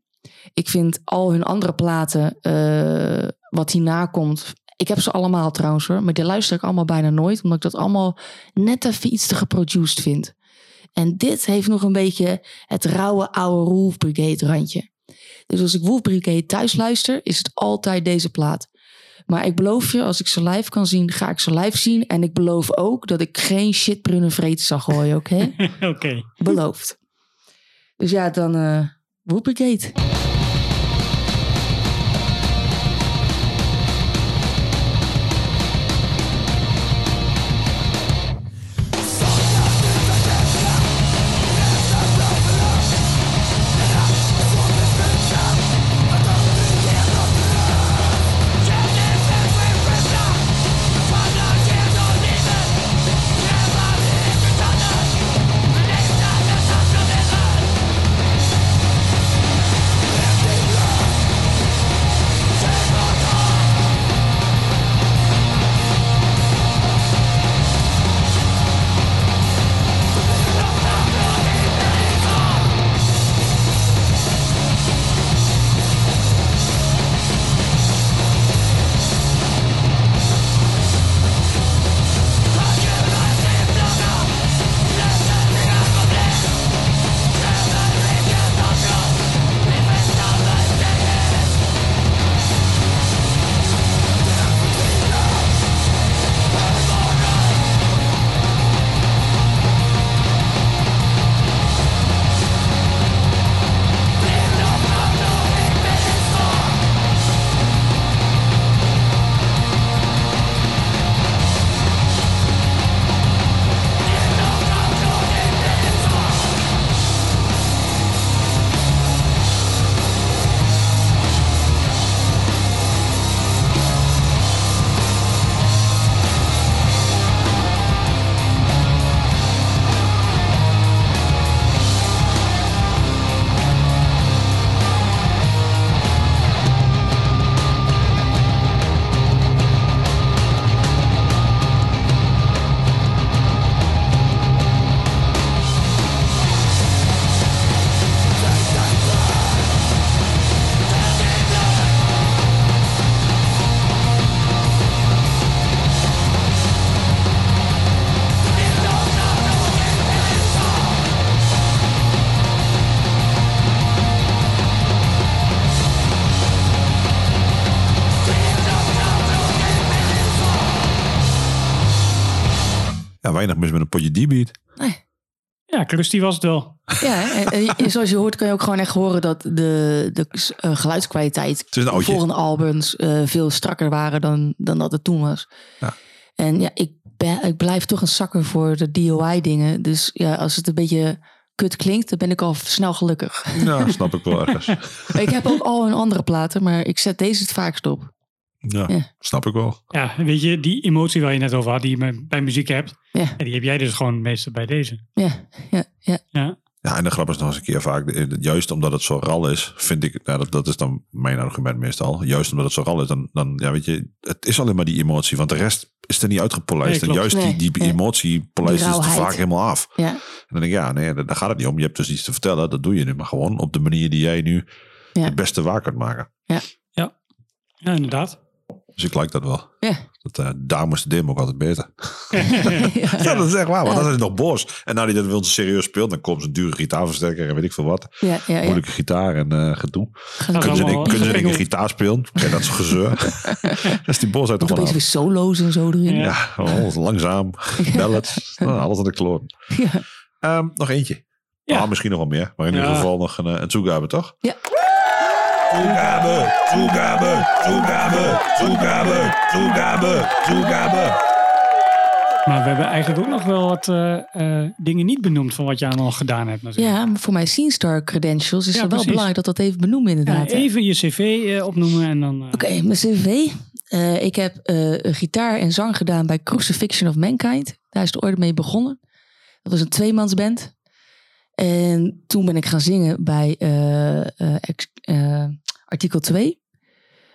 Ik vind al hun andere platen, wat hierna komt. Ik heb ze allemaal trouwens hoor, maar die luister ik allemaal bijna nooit, omdat ik dat allemaal net even iets te geproduced vind. En dit heeft nog een beetje het rauwe oude Wolf Brigade randje. Dus als ik Wolf Brigade thuis luister, is het altijd deze plaat. Maar ik beloof je, als ik ze live kan zien, ga ik ze live zien. En ik beloof ook dat ik geen shitbrunnen vreten zal gooien, oké? Oké. Beloofd. Dus ja, dan eh Wolf Ja, weinig mis met een potje D-beat. Ja, Krusty was het wel. Ja, en, en zoals je hoort kan je ook gewoon echt horen dat de, de eh, geluidskwaliteit een oudje. volgende albums eh, veel strakker waren dan, dan dat het toen was. Ja. En ja, ik, ben, ik blijf toch een zakker voor de DIY-dingen. Dus ja, als het een beetje kut klinkt, dan ben ik al snel gelukkig. Ja, snap ik wel ergens. ik heb ook al een andere platen, maar ik zet deze het vaakst op. Ja, Ja. snap ik wel. Ja, weet je, die emotie waar je net over had, die je bij muziek hebt. Ja. En die heb jij dus gewoon meestal bij deze. Ja, ja, ja. Ja. Ja, en de grap is nog eens een keer vaak, eh, juist omdat het zo ral is, vind ik, nou, dat, dat is dan mijn argument meestal. Juist omdat het zo ral is, dan, dan ja, weet je, het is alleen maar die emotie, want de rest is er niet uitgepolijst. Nee, en juist die, Nee, die nee. emotie polijst is te rauwheid. vaak helemaal af. ja. En dan denk ik, ja, nee, daar gaat het niet om. Je hebt dus iets te vertellen, dat doe je nu maar gewoon op de manier die jij nu Ja. het beste waar kunt maken. Ja, inderdaad. Dus ik like dat wel. Ja. Dat, eh, daar moest de demo ook altijd beter. ja. Ja, dat is echt waar. Want Ja. dan is het nog boos. En nadat hij dat wil serieus speelt, dan komt ze een dure gitaarversterker en weet ik veel wat. Ja, ja, ja. Moeilijke gitaar en eh gedoe. Dat Kunnen ze, in, kunnen ze een gitaar spelen? Ja, dat is gezeur. dat is die boosheid toch Moet opeens gewoon weer solo's en zo erin. Ja. Alles langzaam. Ballads. Nou, alles aan de kloon. Ja. Ehm, nog eentje. Ja. Ja. misschien nog wel meer. Maar in ieder geval nog een, eh, een toegabe, toch? Ja. Toegabe, toegabe, toegabe, toegabe, toegabe, toegabe. Maar we hebben eigenlijk ook nog wel wat eh, eh, dingen niet benoemd van wat je allemaal gedaan hebt natuurlijk. Ja, maar voor mijn SceneStar credentials is Ja, het wel precies. belangrijk dat dat even benoemen Ja, inderdaad. hè. even je cv eh, opnoemen en dan... eh, Oké, mijn cv. Eh, ik heb eh, gitaar en zang gedaan bij Crucifixion of Mankind. Daar is het ooit mee begonnen. Dat was een tweemansband. En toen ben ik gaan zingen bij eh, eh, ex- eh, artikel 2.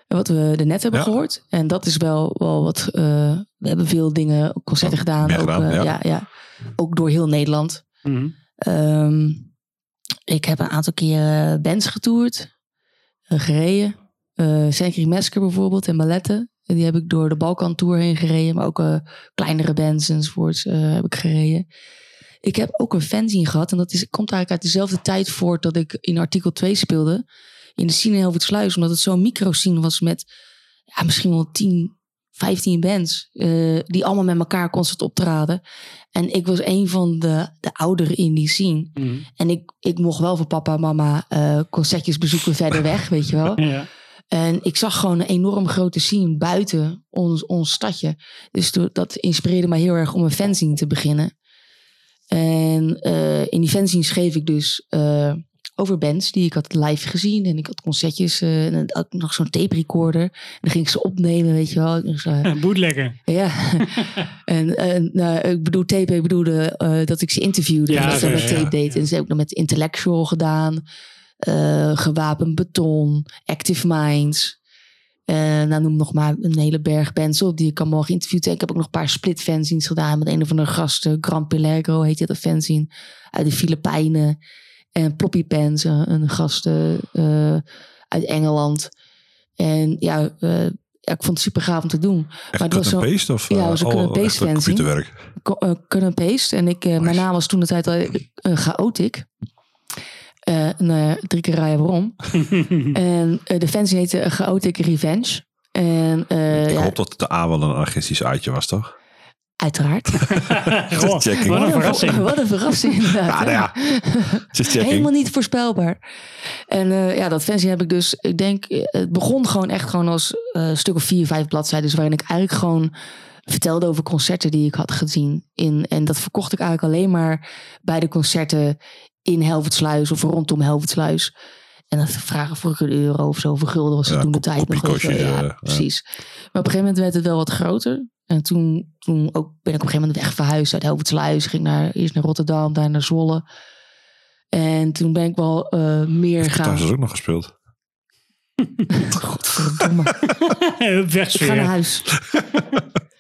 Wat we er net hebben Ja. gehoord. En dat is wel, wel wat... eh, we hebben veel dingen, concerten gedaan. ook, gedaan, ja. ja, ja. ook door heel Nederland. mhm. Ehm, ik heb een aantal keer bands getoerd, gereden. Eh Sanctuary Massacre bijvoorbeeld en balletten. En Die heb ik door de Balkan Tour heen gereden. Maar ook eh, kleinere bands enzovoorts eh, heb ik gereden. Ik heb ook een fanzine gehad. En dat is, komt eigenlijk uit dezelfde tijd voort dat ik in artikel 2 speelde. In de scene in Helvoetsluis. Omdat het zo'n micro-scene was met ja, misschien wel 10, 15 bands. eh, die allemaal met elkaar constant optraden. En ik was een van de, de ouderen in die scene. Mhm. En ik, ik mocht wel voor papa en mama eh, concertjes bezoeken verder weg, weet je wel. Ja. En ik zag gewoon een enorm grote scene buiten ons, ons stadje. Dus dat inspireerde mij heel erg om een fanzine te beginnen. En eh, in die fanzine schreef ik dus eh, over bands die ik had live gezien. En ik had concertjes eh, en had nog zo'n tape recorder. En dan ging ik ze opnemen, weet je wel. Dus, Bootleggen. ja, en, en nou, ik bedoel tape, ik bedoelde dat ik ze interviewde. Ja, en dat ze met ja, tape deed. En ze heb ik nog met Intellectual gedaan. gewapend beton. Active Minds. En nou, noem nog maar een hele berg bands op die ik allemaal geïnterviewd heb. Ik heb ook nog een paar split fanzines gedaan met een of andere gasten. Gran Peligro heet dit, een fanzine uit de Filipijnen. En Ploppy Pants, een, een gast eh, eh, uit Engeland. En ja, eh, ja, ik vond het super gaaf om te doen. Echt het cut was zo- paste? Of, ja, eh, het was een oh, paste echt een fanzine. eh, and paste. En ik, eh, mijn naam was toen de tijd al chaotic. Eh, nou ja, drie keer rijden waarom. en eh, de fanzine heette eh, Chaotic Revenge. En eh, Ik ja, hoop dat het de A wel een anarchistisch uitje was, toch? uiteraard. Goh, wat een verrassing. Wat een verrassing inderdaad. Ja, nou ja. Helemaal niet voorspelbaar. En eh, ja, dat fanzine heb ik dus, ik denk, het begon gewoon echt gewoon als eh, een stuk of vier, vijf bladzijden. waarin ik eigenlijk gewoon vertelde over concerten die ik had gezien. In, en dat verkocht ik eigenlijk alleen maar bij de concerten in Helvoetsluis of rondom Helvoetsluis. En dan vragen voor een euro of zo, voor gulden was het Ja, toen de tijd nog. weet je wel. kopiekostjes, Ja, ja. precies. Maar op een gegeven moment werd het wel wat groter. En toen, toen ook, ben ik op een gegeven moment weg verhuisd uit Helvoetsluis. Ging naar, eerst naar Rotterdam, daar naar Zwolle. En toen ben ik wel eh, meer gaan... Thuis is ook nog gespeeld. Godverdomme. Ik ga Wegsfeer. naar huis.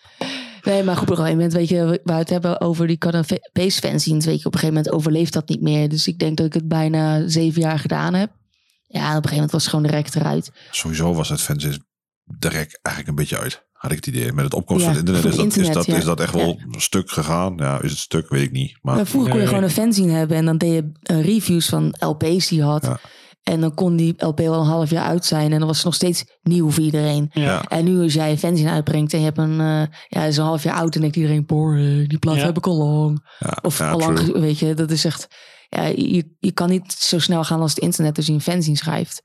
Nee, maar goed, op een gegeven moment, weet je, waar we het hebben over die Canapace fanzines, weet je, op een gegeven moment overleeft dat niet meer. Dus ik denk dat ik het bijna zeven jaar gedaan heb. Ja, en op een gegeven moment was gewoon de rek eruit. Sowieso was het fanzine de rek eigenlijk een beetje uit. Had ik het idee. Met het opkomst Ja, van het internet, is, dat, internet, is, dat, ja. is dat echt wel een stuk gegaan. Ja, is het stuk? Weet ik niet. Maar Maar vroeger kon je Nee. gewoon een fanzine hebben en dan deed je eh, reviews van LP's die je had. En dan kon die LP wel een half jaar uit zijn en dan was het nog steeds nieuw voor iedereen. Ja. En nu als jij een fanzine uitbrengt en je hebt een, eh, ja, is een half jaar oud en denkt iedereen, boring, die plaat Ja. heb ik al lang. ja, Of ja, al lang, weet je, dat is echt, ja, je, je kan niet zo snel gaan als het internet als je een fanzine schrijft.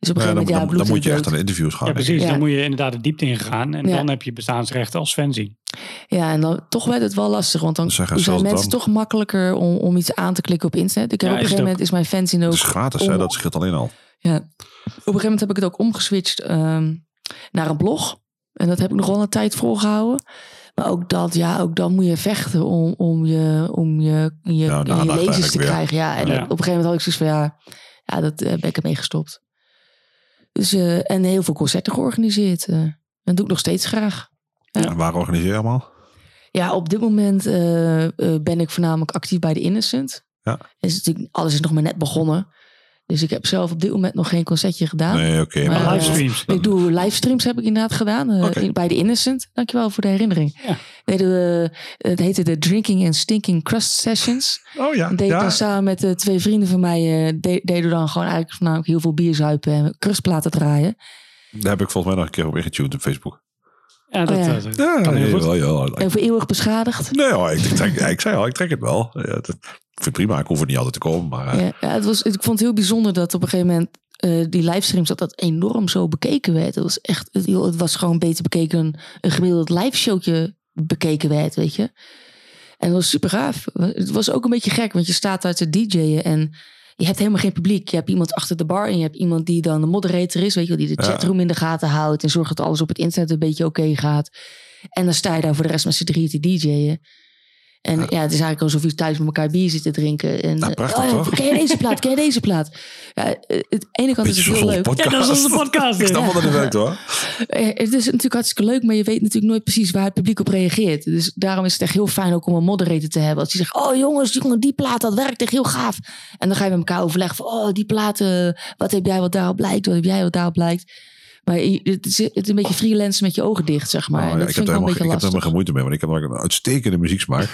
Dus op een Ja, gegeven dan, moment, ja, dan, moet je echt de interviews gaan. Ja, precies. Ja. Dan moet je inderdaad de diepte ingaan. En Ja. dan heb je bestaansrechten als fanzine. Ja, en dan toch werd het wel lastig. Want dan zijn mensen dan. toch makkelijker om, om iets aan te klikken op internet. Ik heb Ja, op een gegeven moment is mijn fanzine ook... Het is gratis, om- hè? dat scheelt alleen al. Ja. Op een gegeven moment heb ik het ook omgeswitcht ehm, naar een blog. En dat heb ik nog wel een tijd volgehouden. Maar ook dat, ja, ook dan moet je vechten om, om je, om je, je, Ja, lezers te weer. krijgen. Ja, en Ja. op een gegeven moment had ik zoiets van, ja, ja dat eh, ben ik ermee gestopt. Dus, en heel veel concerten georganiseerd. eh. dat doe ik nog steeds graag. En waar organiseer je allemaal? Ja, op dit moment eh, eh, ben ik voornamelijk actief bij de Innocent. Ja. Is natuurlijk, alles is nog maar net begonnen. Dus ik heb zelf op dit moment nog geen concertje gedaan. Nee, oké. Maar, maar eh, livestreams. Ik doe livestreams heb ik inderdaad gedaan. eh, in- bij de Innocent. Dankjewel voor de herinnering. Ja. Deden we, het heette de Drinking and Stinking Crust Sessions. Oh ja. Deed ik ja. dan samen met eh, twee vrienden van mij. eh, de- deden we dan gewoon eigenlijk voornamelijk heel veel bier zuipen en crustplaten draaien. Daar heb ik volgens mij nog een keer op ingetuned op Facebook. Ja, dat, Oh ja. eh, dat Ja, kan heel goed. ja. En voor eeuwig beschadigd. Nee hoor, ik, trek, ik zei al, ik trek het wel. Ja, dat, ik vind het prima, ik hoef er niet altijd te komen. Maar eh, Ja, ja, het was, ik vond het heel bijzonder dat op een gegeven moment eh, die livestreams dat dat enorm zo bekeken werd. Het was echt, het, joh, het was gewoon beter bekeken dan een gemiddeld live showtje bekeken werd, weet je. En dat was super gaaf. Het was ook een beetje gek, want je staat uit te DJ'en en je hebt helemaal geen publiek. Je hebt iemand achter de bar en je hebt iemand die dan de moderator is, weet je wel, die de chatroom in de gaten houdt en zorgt dat alles op het internet een beetje oké gaat. En dan sta je daar voor de rest met z'n drieën te DJ'en. En ja. het is eigenlijk alsof je thuis met elkaar bier zit te drinken. En, Nou, prachtig, oh, toch? Ken je deze plaat? Ken je deze plaat? Ja, eh, het ene kant is het heel leuk. podcast. Ja, dat is onze podcast. ik snap ja. wel dat het werkt hoor. Eh, Het is natuurlijk hartstikke leuk, maar je weet natuurlijk nooit precies waar het publiek op reageert. Dus daarom is het echt heel fijn ook om een moderator te hebben. Als die zegt, oh jongens, jongen, die plaat, dat werkt echt heel gaaf. En dan ga je met elkaar overleggen van, oh die plaat, eh, wat heb jij wat daarop lijkt? Wat heb jij wat daarop lijkt? Maar het is, het is een beetje freelance met je ogen dicht, zeg maar. Oh, En ja, dat ik heb vind ik er wel een helemaal, beetje ik heb er helemaal lastig. geen moeite mee, want ik heb een uitstekende muzieksmaak.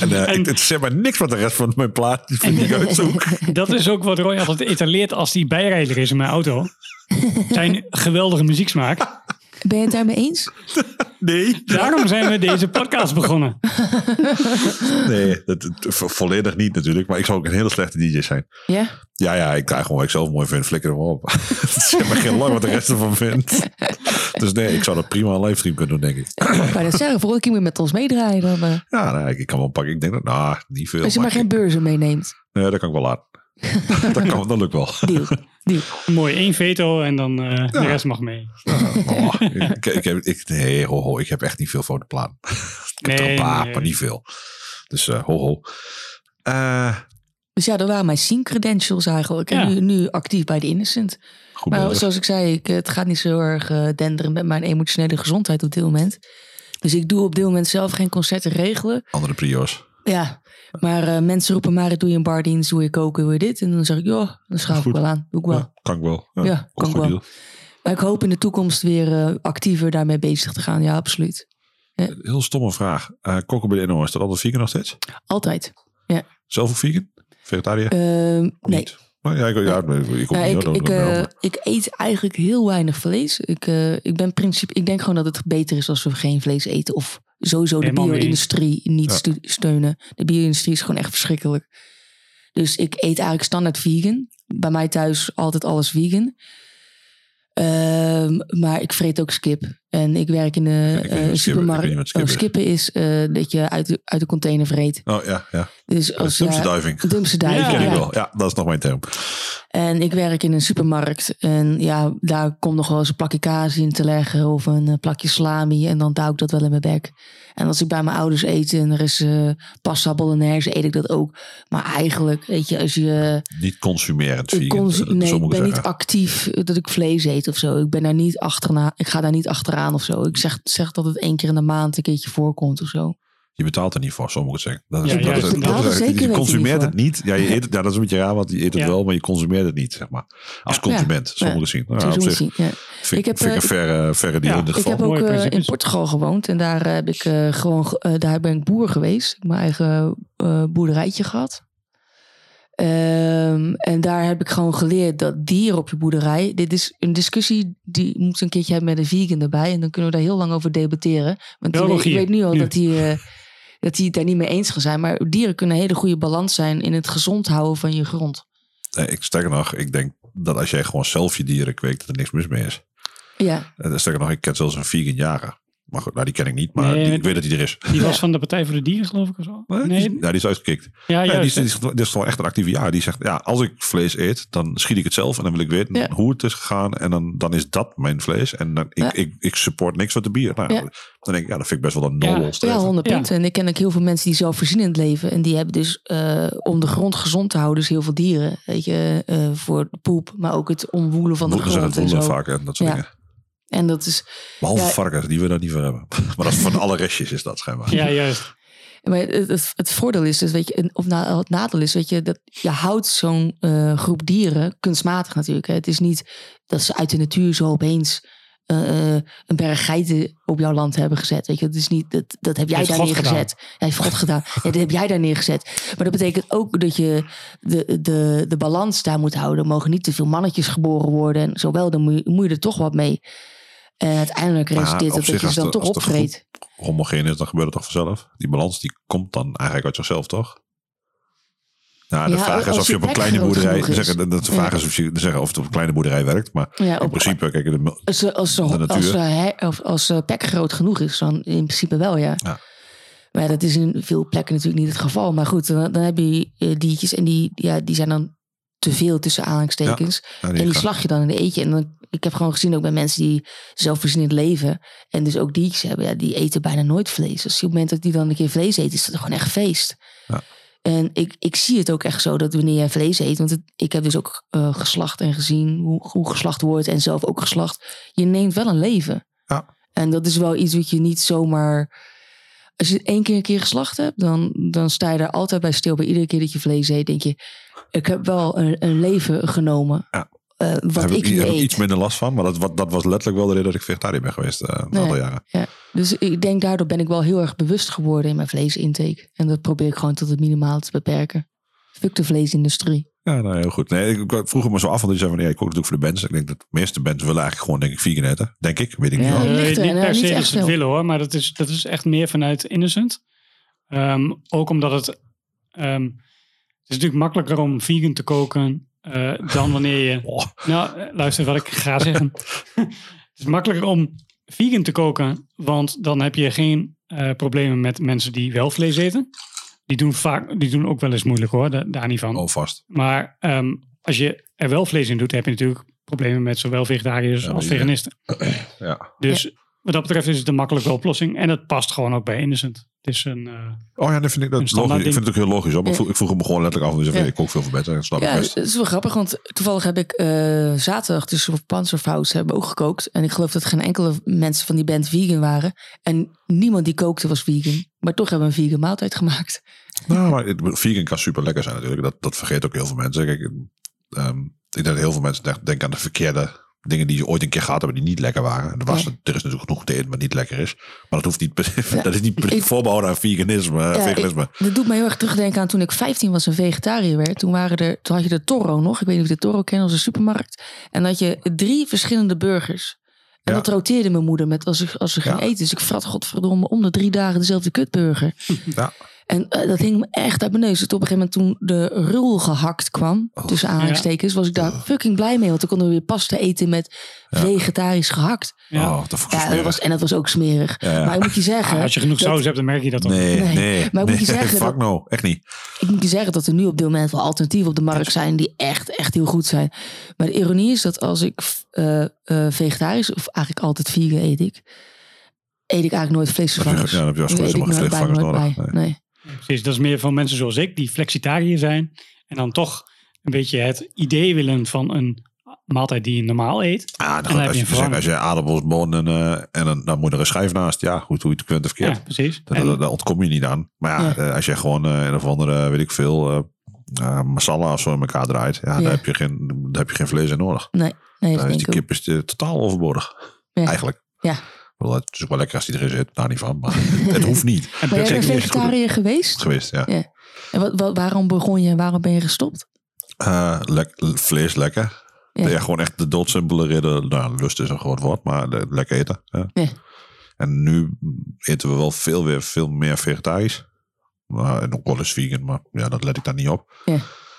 en eh, ik, het zegt maar niks wat de rest van mijn plaat vind ik uitzoek. Dat is ook wat Roy altijd etaleert als hij bijrijder is in mijn auto. Zijn geweldige muzieksmaak. Ben je het daarmee eens? Nee. Daarom zijn we deze podcast begonnen. Nee, dat, dat- vo- volledig niet natuurlijk. Maar ik zou ook een hele slechte DJ zijn. Ja? Ja, ja, ik draai gewoon wat ik zelf mooi vind. Flikker hem op. Het zegt maar geen lang wat de rest ervan vindt. Dus nee, ik zou dat prima een livestream kunnen doen, denk ik. Ik wou net zeggen, moet je met ons meedraaien. Dan, eh, Ja, nou, ik, ik kan wel pakken. Ik denk dat, nou, niet veel. als je maar geen beurzen meeneemt. Nee, dat kan ik wel laten. dat, kan, dat lukt wel. Deal. Deal. Mooi, één veto en dan eh, de rest mag mee. Oh, ik, ik heb, ik, nee, ho, ho, ik heb echt niet veel fotoplaten. ik heb er een paar, nee. maar niet veel. Dus eh, ho, ho. Eh, Dus ja, dat waren mijn scene credentials eigenlijk. Ja. En nu, nu actief bij de Innocent. goed Maar bezig. zoals ik zei, ik, het gaat niet zo erg denderen met mijn emotionele gezondheid op dit moment. Dus ik doe op dit moment zelf geen concerten regelen. Andere prio's. Ja, maar eh, mensen roepen maar, doe je een bardienst, doe je koken, doe je dit? En dan zeg ik, ja, dan schaaf ik wel aan. Doe ik wel. Ja, kan ik wel. Ja, ook kan ik wel. deal. Maar ik hoop in de toekomst weer eh, actiever daarmee bezig te gaan. Ja, absoluut. Heel stomme vraag. Eh koken bij de NO, is dat altijd vegan nog steeds? Altijd. Ja. Zelf ook vegan? Vegetariër? Ehm, nee. Maar ja, ik, ja, ik, ik, Nou, niet, ik, hoor, ik, eh, ik eet eigenlijk heel weinig vlees. Ik, eh, ik, ben principe, ik denk gewoon dat het beter is als we geen vlees eten. Of sowieso de bio-industrie niet Ja. steunen. De bio-industrie is gewoon echt verschrikkelijk. Dus ik eet eigenlijk standaard vegan. Bij mij thuis altijd alles vegan. Ehm, maar ik vreet ook skip. En ik werk in de eh, supermarkt. weet niet wat skip Oh, is. skippen is eh, dat je uit de, uit de container vreet. Oh ja, ja. Dus als dumpster ja, diving. dumpster diving, Die ken ik ja. wel. Ja, dat is nog mijn term. En ik werk in een supermarkt. En ja, daar komt nog wel eens een plakje kaas in te leggen. Of een eh, plakje salami. En dan duw ik dat wel in mijn bek. En als ik bij mijn ouders eet en er is eh pasta bolognese, eet ik dat ook. Maar eigenlijk, weet je, als je... Niet consumerend vegan. nee, ik ben niet actief dat ik vlees eet of zo. Ik ben daar niet achterna. Ik ga daar niet achteraan of zo. Ik zeg, zeg dat het één keer in de maand een keertje voorkomt of zo. Je betaalt er niet voor, zo moet ik het zeggen. Dat is, Ja, dat ja, is, ik dat betaal is echt- zeker je consumeert niet het niet. Ja, je eet het, ja, dat is een beetje raar, want je eet het Ja. wel, maar je consumeert het niet, zeg maar. Als Ja. consument, zo Ja. moet ik het zien. Nou, op zich zien, vind Ik heb, vind ik eh, een verre, verre deal Ja. in dit Ik geval. heb ook eh, in. Portugal gewoond en daar heb ik eh, gewoon, ge- daar ben ik boer geweest. Ik heb mijn eigen eh, boerderijtje gehad. Ehm, en daar heb ik gewoon geleerd dat dieren op je boerderij. Dit is een discussie die moet een keertje hebben met een vegan erbij. En dan kunnen we daar heel lang over debatteren. Want ik weet, nu al nu. dat die, eh, dat die het daar niet mee eens gaan zijn. Maar dieren kunnen een hele goede balans zijn in het gezond houden van je grond. Nee, ik sterker nog, ik denk dat als jij gewoon zelf je dieren kweekt, dat er niks mis mee is. Ja, En sterker nog, ik ken zelfs een vegan jager. Maar goed, nou, die ken ik niet, maar Nee, die- ik weet dat hij er is. Die was van de Partij voor de Dieren, geloof ik, of zo. Nee, Nee, die, is- ja, die is uitgekikt. ja, Ja, die, juist. is, die, is, die is gewoon echt een actieve jager. Die zegt, ja, als ik vlees eet, dan schiet ik het zelf. En dan wil ik weten Ja. hoe het is gegaan. En dan, dan is dat mijn vlees. En dan, ik, Ja. ik, ik support niks wat de bier. Nou, Ja. Dan denk ik, ja, dat vind ik best wel een nobel Ja. streven. ja 100 Ja. punten. En ik ken ook heel veel mensen die zelfvoorzienend leven. En die hebben dus eh, om de grond gezond te houden, dus heel veel dieren. Weet je, eh, voor de poep, maar ook het omwoelen van de grond het en woelen zo. vaak en dat soort Ja. dingen. En dat is, Behalve Ja. varkens, die we daar niet voor hebben. Maar dat is van alle restjes is dat schijnbaar. Ja, juist. Maar het, het, het voordeel is dus, weet je, of na, het nadeel is, weet je, dat je houdt zo'n eh, groep dieren kunstmatig natuurlijk. Hè. Het is niet dat ze uit de natuur zo opeens eh, eh, een berg geiten op jouw land hebben gezet. Weet je, dat is niet, dat, dat heb jij Heeft daar God neergezet. Ja, heeft God gedaan. Ja, dat heb jij daar neergezet. Maar dat betekent ook dat je de, de, de balans daar moet houden. Er mogen niet te veel mannetjes geboren worden. En zowel, dan moet je, moet je er toch wat mee. En uiteindelijk resulteert dat dat je ze dan de- toch de opvreet. Homogeen is, dan gebeurt het toch vanzelf. Die balans die komt dan eigenlijk uit zichzelf, toch? Nou, de Ja, vraag is of je op een kleine boerderij. Zeggen, dat de vraag is of je zeggen of het op een kleine boerderij werkt. Maar Ja, in principe, kijk, de, Als, ze- als, De natuur. als, of als eh, pek groot genoeg is, dan in principe wel, ja. Ja. Maar dat is in veel plekken natuurlijk niet het geval. Maar goed, dan, dan heb je eh, diertjes en die, ja, die zijn dan te veel tussen aanhalingstekens. Ja, en die slag je dan in de eetje. En dan, ik heb gewoon gezien ook bij mensen die zelfvoorzienend leven. En dus ook diertjes hebben, ja, die eten bijna nooit vlees. Dus op het moment dat die dan een keer vlees eten, is dat gewoon echt feest. Ja. En ik, ik zie het ook echt zo dat wanneer jij vlees eet, want het- ik heb dus ook eh, geslacht en gezien hoe, hoe geslacht wordt en zelf ook geslacht. Je neemt wel een leven. Ja. En dat is wel iets wat je niet zomaar. Als je één keer een keer geslacht hebt, dan, dan sta je daar altijd bij stil. Bij iedere keer dat je vlees eet, denk je: ik heb wel een, een leven genomen. Ja. eh, wat ik ik, heb ik iets minder last van. Maar dat, wat- dat was letterlijk wel de reden dat ik vegetariër ben geweest eh, een Nee. aantal jaren. Ja. Dus ik denk daardoor ben ik wel heel erg bewust geworden in mijn vleesintake. En dat probeer ik gewoon tot het minimaal te beperken. Fuck de vleesindustrie. Ja, nou heel goed. Nee, ik, vroeg me zo af, want je zei van ja, ik kook natuurlijk voor de bands. Ik denk dat de meeste bands willen eigenlijk gewoon denk ik vegan eten. Denk ik, weet ik niet. Ja, er, niet per se dat ze het willen hoor, maar dat is, dat is echt meer vanuit Innocent. Ehm, ook omdat het... ehm, het is natuurlijk makkelijker om vegan te koken eh, dan wanneer je... Oh. Nou, eh, luister wat ik ga zeggen. het is makkelijker om vegan te koken, want dan heb je geen eh, problemen met mensen die wel vlees eten. Die doen, vaak, die doen ook wel eens moeilijk hoor, da- daar niet van. Oh, vast. Maar ehm, als je er wel vlees in doet, heb je natuurlijk problemen met zowel vegetariërs Ja, als veganisten. Ja. Dus wat dat betreft is het een makkelijke oplossing. En het past gewoon ook bij Innocent. Het is een... eh, Oh ja, dat vind ik dat logisch. Ik vind het ook heel logisch. Hoor. Maar ik Ja. vroeg, ik vroeg me gewoon letterlijk af. Zei, Ja. ik kook veel dat snap ik Ja, best. het is wel grappig, want toevallig heb ik eh, zaterdag dus op Panzerfaust hebben we ook gekookt. En ik geloof dat geen enkele mensen van die band vegan waren. En niemand die kookte was vegan. Maar toch hebben we een vegan maaltijd gemaakt. Nou, maar vegan kan super lekker zijn natuurlijk. Dat, dat vergeet ook heel veel mensen. Kijk, ehm, ik denk dat heel veel mensen denk- denken aan de verkeerde dingen die je ooit een keer gehad hebben die niet lekker waren. En er, was, er is natuurlijk genoeg te eten wat niet lekker is. Maar dat hoeft niet, Ja, dat is niet ik- voorbehouden aan veganisme. Ja, veganisme. ik- dat doet mij heel erg terugdenken aan toen ik 15 was en vegetariër werd. Toen, waren er, toen had je de Toro nog. Ik weet niet of je de Toro kent als een supermarkt. En dan had je drie verschillende burgers. En Ja. dat roteerde mijn moeder met als ik, als ze ging eten. Dus ik vrat godverdomme om de drie dagen dezelfde kutburger. Ja. En eh, dat hing me echt uit mijn neus. Dus op een gegeven moment toen de rul gehakt kwam, Oh. tussen aanhalingstekens, was ik daar fucking blij mee. Want dan konden we weer pasta eten met vegetarisch gehakt. ja. Oh, dat Ja, was, en dat was ook smerig. Ja, ja. Maar ik moet je zeggen... Ah, als je genoeg dat- saus hebt, dan merk je dat ook. Nee, Nee, nee. maar ik moet je nee, zeggen Fuck dat- no, echt niet. Ik moet je zeggen dat er nu op dit moment wel alternatieven op de markt zijn die echt, echt heel goed zijn. Maar de ironie is dat als ik eh, eh, vegetarisch, of eigenlijk altijd vegan eet ik, eet ik eigenlijk nooit vleesvervangers. Ja, dan heb je als Dan vlees bij, nooit vleesvervangers. Nee. Precies, dat is meer van mensen zoals ik, die flexitariër zijn. En dan toch een beetje het idee willen van een maaltijd die je normaal eet. Ja, En dan dan heb als, je je, een als je aardappels, bonen en, eh, en dan, dan moet er een schijf naast. Ja, goed, hoe je het kunt of verkeerd. Ja, precies. Daar, En- daar- daar ontkom je niet aan. Maar ja, Ja. eh, als je gewoon eh, een of andere, weet ik veel, eh eh, masala of zo in elkaar draait. Ja, Ja. Daar, heb je geen, daar heb je geen vlees in nodig. Nee, nee dat Dan is denk die kip is totaal overbodig. Ja. Eigenlijk. Ja. Bedoel, het is ook wel lekker als die erin zit. Daar niet van. Maar het hoeft niet. en bent niet. vegetariër geweest? Geweest, ja. Ja. En wat, wat, waarom begon je en waarom ben je gestopt? Eh, vlees lekker. Ja. Ja. gewoon echt de doodsimpele reden. Nou, lust is een groot woord, maar de- lekker eten. Ja. Ja. En nu eten we wel veel, weer veel meer vegetarisch. Maar, en ook wel eens vegan, maar ja, dat let ik daar niet op. Ja.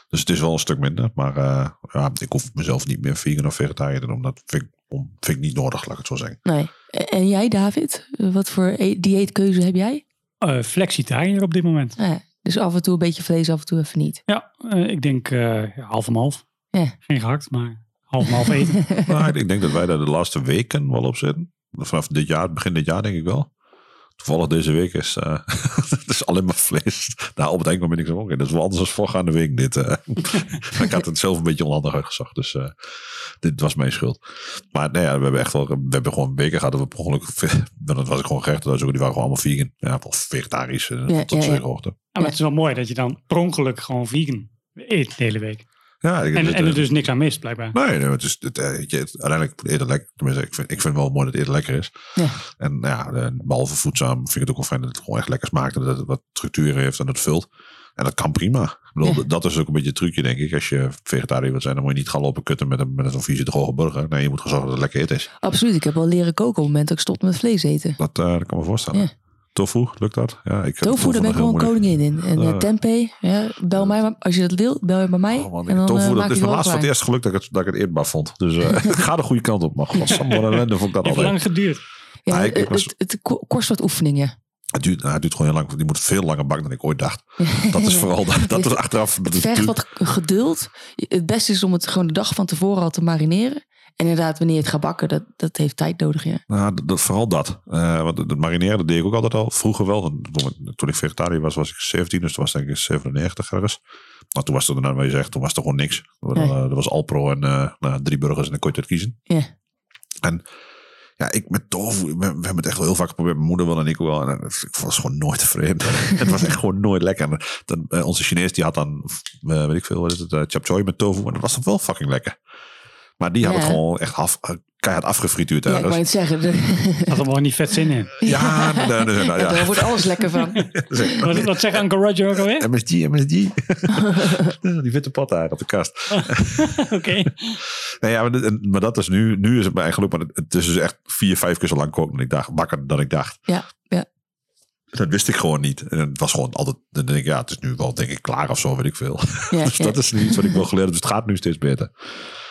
Dus het is wel een stuk minder. Maar eh, ja, ik hoef mezelf niet meer vegan of vegetariër te doen. Dat vind ik, om- vind ik niet nodig, laat ik het zo zeggen. Nee. En jij, David? Wat voor e- dieetkeuze heb jij? Eh, flexitariër op dit moment. Ja, dus af en toe een beetje vlees, af en toe even niet. Ja, eh, ik denk eh, half om half. Ja. Geen gehakt, maar half om half eten. Maar ik denk dat wij daar de laatste weken wel op zitten. Vanaf dit jaar, begin dit jaar denk ik wel. Toevallig deze week is eh, het is alleen maar vlees. Nou, op het einde ben ik zo, oké, dat is wel anders dan voorgaande week dit. eh. ik had het zelf een beetje onhandig uitgezocht, dus eh, dit was mijn schuld. Maar nee, ja, we hebben echt wel, we hebben gewoon weken gehad dat we per ongeluk, dat was ik gewoon gerecht, die waren gewoon allemaal vegan. Ja, of vegetarisch, Ja, tot ja, twee ja. hoogte. Ja, maar het is wel mooi dat je dan per ongeluk gewoon vegan eet de hele week. Ja, ik- En, het, en er dus niks aan mist, blijkbaar. Nee, nee het is, het, eh, het- uiteindelijk eten lekker. Tenminste, ik vind, ik vind het wel mooi dat het eten lekker is. Ja. En nou ja, eh, behalve voedzaam vind ik het ook wel fijn dat het gewoon echt lekker smaakt. En dat het wat structuur heeft en het vult. En dat kan prima. Ik bedoel, Ja. Dat is ook een beetje het trucje, denk ik. Als je vegetariër wilt zijn, dan moet je niet gaan lopen kutten met een, met een vieze droge burger. Nee, je moet gewoon zorgen dat het lekker eten is. Absoluut. Ik heb wel leren koken op het moment dat ik stopte met vlees eten. Dat, eh, dat kan me voorstellen. Ja. Tofu, lukt dat? Ja, ik Tofu, daar ben ik gewoon koningin in. En Eh. tempeh, ja, bel mij maar. Als je dat wil, bel je bij mij. Oh, man, en dan tofu, eh, dat is wel laatst voor het eerst gelukt dat ik het, dat ik het eetbaar vond. Dus eh, het gaat de goede kant op. Maar wat ellende vond ik dat Heeft altijd. lang geduurd. Ja, ik- ik het, was- het, het ko- kost wat oefeningen. Het duurt, nou, het duurt gewoon heel lang. Die moet veel langer bakken dan ik ooit dacht. Dat is vooral dat, dat was achteraf. Dat Het is vergt wat geduld. Het beste is om het gewoon de dag van tevoren al te marineren. En inderdaad, wanneer je het gaat bakken, dat, dat heeft tijd nodig. Ja. Nou, dat, vooral dat. Eh, want het marineren, dat deed ik ook altijd al. Vroeger wel. Toen, ik vegetariër was, was ik 17. Dus toen was denk ik 97 ergens. Maar toen was er, nou, wat je zegt, toen was er gewoon niks. Er Nee. was- was Alpro en eh, nou, drie burgers en dan kon je het kiezen. Ja. En ja, ik met tofu, we, we hebben het echt wel heel vaak geprobeerd. Mijn moeder wel en ik wel. En eh, ik was gewoon nooit tevreden. het was echt gewoon nooit lekker. En dan, eh, onze Chinees die had dan, eh, weet ik veel, wat is het, uh, chap choy met tofu. En dat was dan wel fucking lekker. Maar die had het gewoon echt af, eh, keihard afgefrituurd Ja, ik ergens. wou het zeggen. Had er wel niet vet zin in. Ja, nou, ja. Daar wordt alles lekker van. Wat, wat zegt Uncle Roger ook alweer? MSG, MSG. Die witte pot daar op de kast. Oké. Nee, ja, maar, dat is nu, nu is het mijn geluk. Maar het, het is dus echt vier, vijf keer zo lang koken dan ik dacht. Bakken dan ik dacht. Ja, ja. Dat wist ik gewoon niet. En het was gewoon altijd, dan denk ik, ja, het is nu wel denk ik klaar of zo, weet ik veel. Ja, dus ja. dat is nu iets wat ik wel geleerd heb. Dus het gaat nu steeds beter.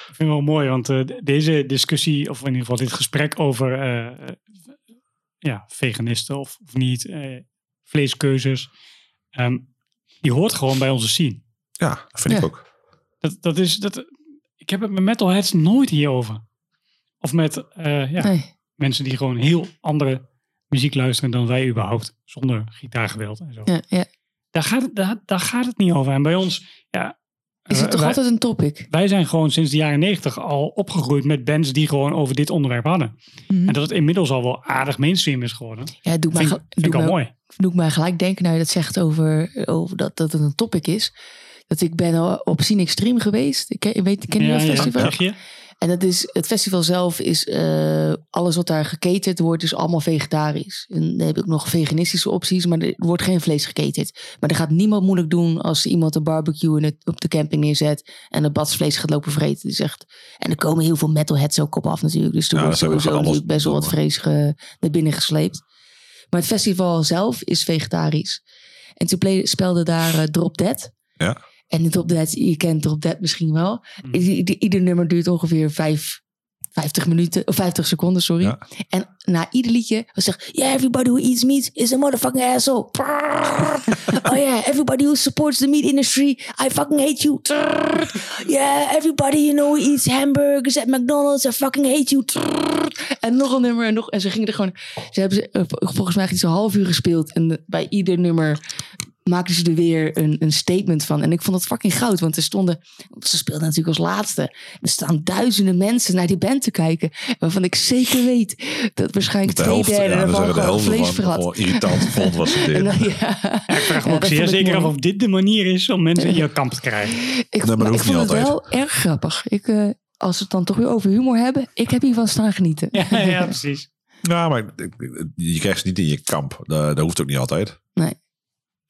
Ik vind het wel mooi, want eh, de- deze discussie, of in ieder geval dit gesprek over eh, ja, veganisten of, of niet, eh, vleeskeuzes, ehm, die hoort gewoon bij onze scene. Ja, dat vind ik ook. Dat, dat is, dat, ik heb het met metalheads nooit hierover. Of met eh, ja, Nee. mensen die gewoon heel andere muziek luisteren dan wij überhaupt, zonder gitaargeweld en zo. Ja, ja. Daar, gaat het, daar, daar gaat het niet over. En bij ons, ja, Is het toch wij- altijd een topic? wij zijn gewoon sinds de jaren negentig al opgegroeid met bands die gewoon over dit onderwerp hadden. Mhm. En dat het inmiddels al wel aardig mainstream is geworden. Ja, het doet mij, Vind, vind ik doet al mooi. doet mij gelijk denken, nou je dat zegt over, over dat, dat het een topic is. Dat ik ben op Cine Extreme geweest. Ik ken, weet, ken je dat festival? En dat is, het festival zelf is, eh, alles wat daar geketerd wordt, is allemaal vegetarisch. En dan heb ik nog veganistische opties, maar er wordt geen vlees geketerd. Maar er gaat niemand moeilijk doen als iemand een barbecue in het, op de camping neerzet en een badsvlees gaat lopen vreten. Die zegt, en er komen heel veel metalheads ook op af natuurlijk. Dus er Ja, wordt sowieso natuurlijk best wel wat vlees ge- naar binnen gesleept. Maar het festival zelf is vegetarisch. En toen speelde daar eh, Drop Dead. Ja. En in Drop Dead, je kent Drop Dead misschien wel. I- ieder nummer duurt ongeveer vijf, 50 minuten, of 50 seconden, sorry. Ja. En na ieder liedje was zeg yeah, everybody who eats meat is a motherfucking asshole. oh yeah, everybody who supports the meat industry, I fucking hate you. yeah, everybody you know who eats hamburgers at McDonald's, I fucking hate you. En nog een nummer en nog. En ze gingen er gewoon. Ze hebben ze, eh, volgens mij iets een half uur gespeeld. En de- bij ieder nummer maakten ze er weer een, een statement van. En ik vond dat fucking goud. Want er stonden. Ze speelden natuurlijk als laatste. Er staan duizenden mensen naar die band te kijken. Waarvan ik zeker weet dat waarschijnlijk De twee derde ja, ervan de helft vlees vergat. irritant vond was het dit. ja. Ik vraag me ook zeer zeker af of dit de manier is om mensen in je kamp te krijgen. Ik, Nee, maar dat ik hoeft vond niet het wel erg grappig. Ik, eh, als we het dan toch weer over humor hebben. Ik heb hiervan staan genieten. Ja, ja precies. Ja, maar je krijgt ze niet in je kamp. Dat, dat hoeft ook niet altijd. Nee.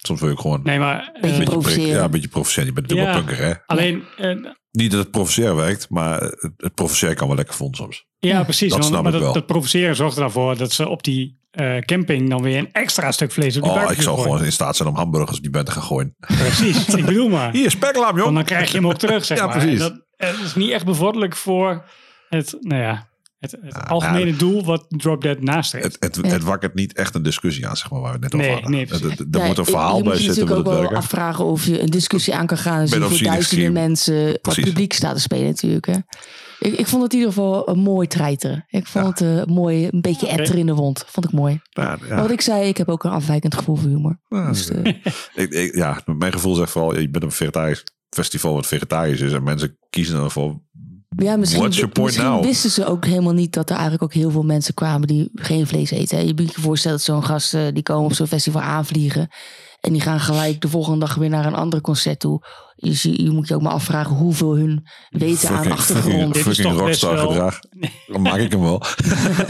Soms wil je gewoon Nee, maar... Beetje eh. Ja, een beetje provoceren. Je bent dubbel Ja. punker, hè? alleen, eh, Niet dat het provoceren werkt, maar het, het provoceren kan wel lekker vonden soms. ja, precies. dat want- snap maar ik dat, wel. dat provoceren zorgt ervoor dat ze op die eh, camping dan weer een extra stuk vlees op die Oh, ik zou gooien. gewoon in staat zijn om hamburgers op die bent te gaan gooien. Precies, ik bedoel maar. Hier, speklam, joh. Want dan krijg je hem ook terug, zeg Ja, maar. precies. Dat, het is niet echt bevorderlijk voor het, nou ja, het, het algemene doel wat Drop Dead nastreeft. Het, het, het wakkert niet echt een discussie aan, zeg maar, waar we het net Nee, over hadden. nee. Het- het- er Ja, moet een verhaal bij moet je zitten, moet natuurlijk het ook wel werken. afvragen of je een discussie aan kan gaan. Of voor duizenden Scheme. mensen Precies. publiek staat te spelen natuurlijk. Hè. Ik, ik vond het in ieder geval een mooi treiteren. Ik vond het eh, mooi, een beetje etter in de wond. Vond ik mooi. Ja, wat ik zei, ik heb ook een afwijkend gevoel voor humor. Ja, Dus, eh, ik, ik, ja, mijn gevoel zegt vooral, je bent een vegetarisch festival wat vegetarisch is. En mensen kiezen dan voor, ja, misschien, what's your point misschien now? wisten ze ook helemaal niet dat er eigenlijk ook heel veel mensen kwamen die geen vlees eten. Je moet je voorstellen dat zo'n gast, eh, die komen op zo'n festival aanvliegen. En die gaan gelijk de volgende dag weer naar een ander concert toe. Dus je, je moet je ook maar afvragen hoeveel hun weten aan fucking, achtergrond. fucking, Dit is fucking toch best rockstar wel- gedrag. Dan maak ik hem wel.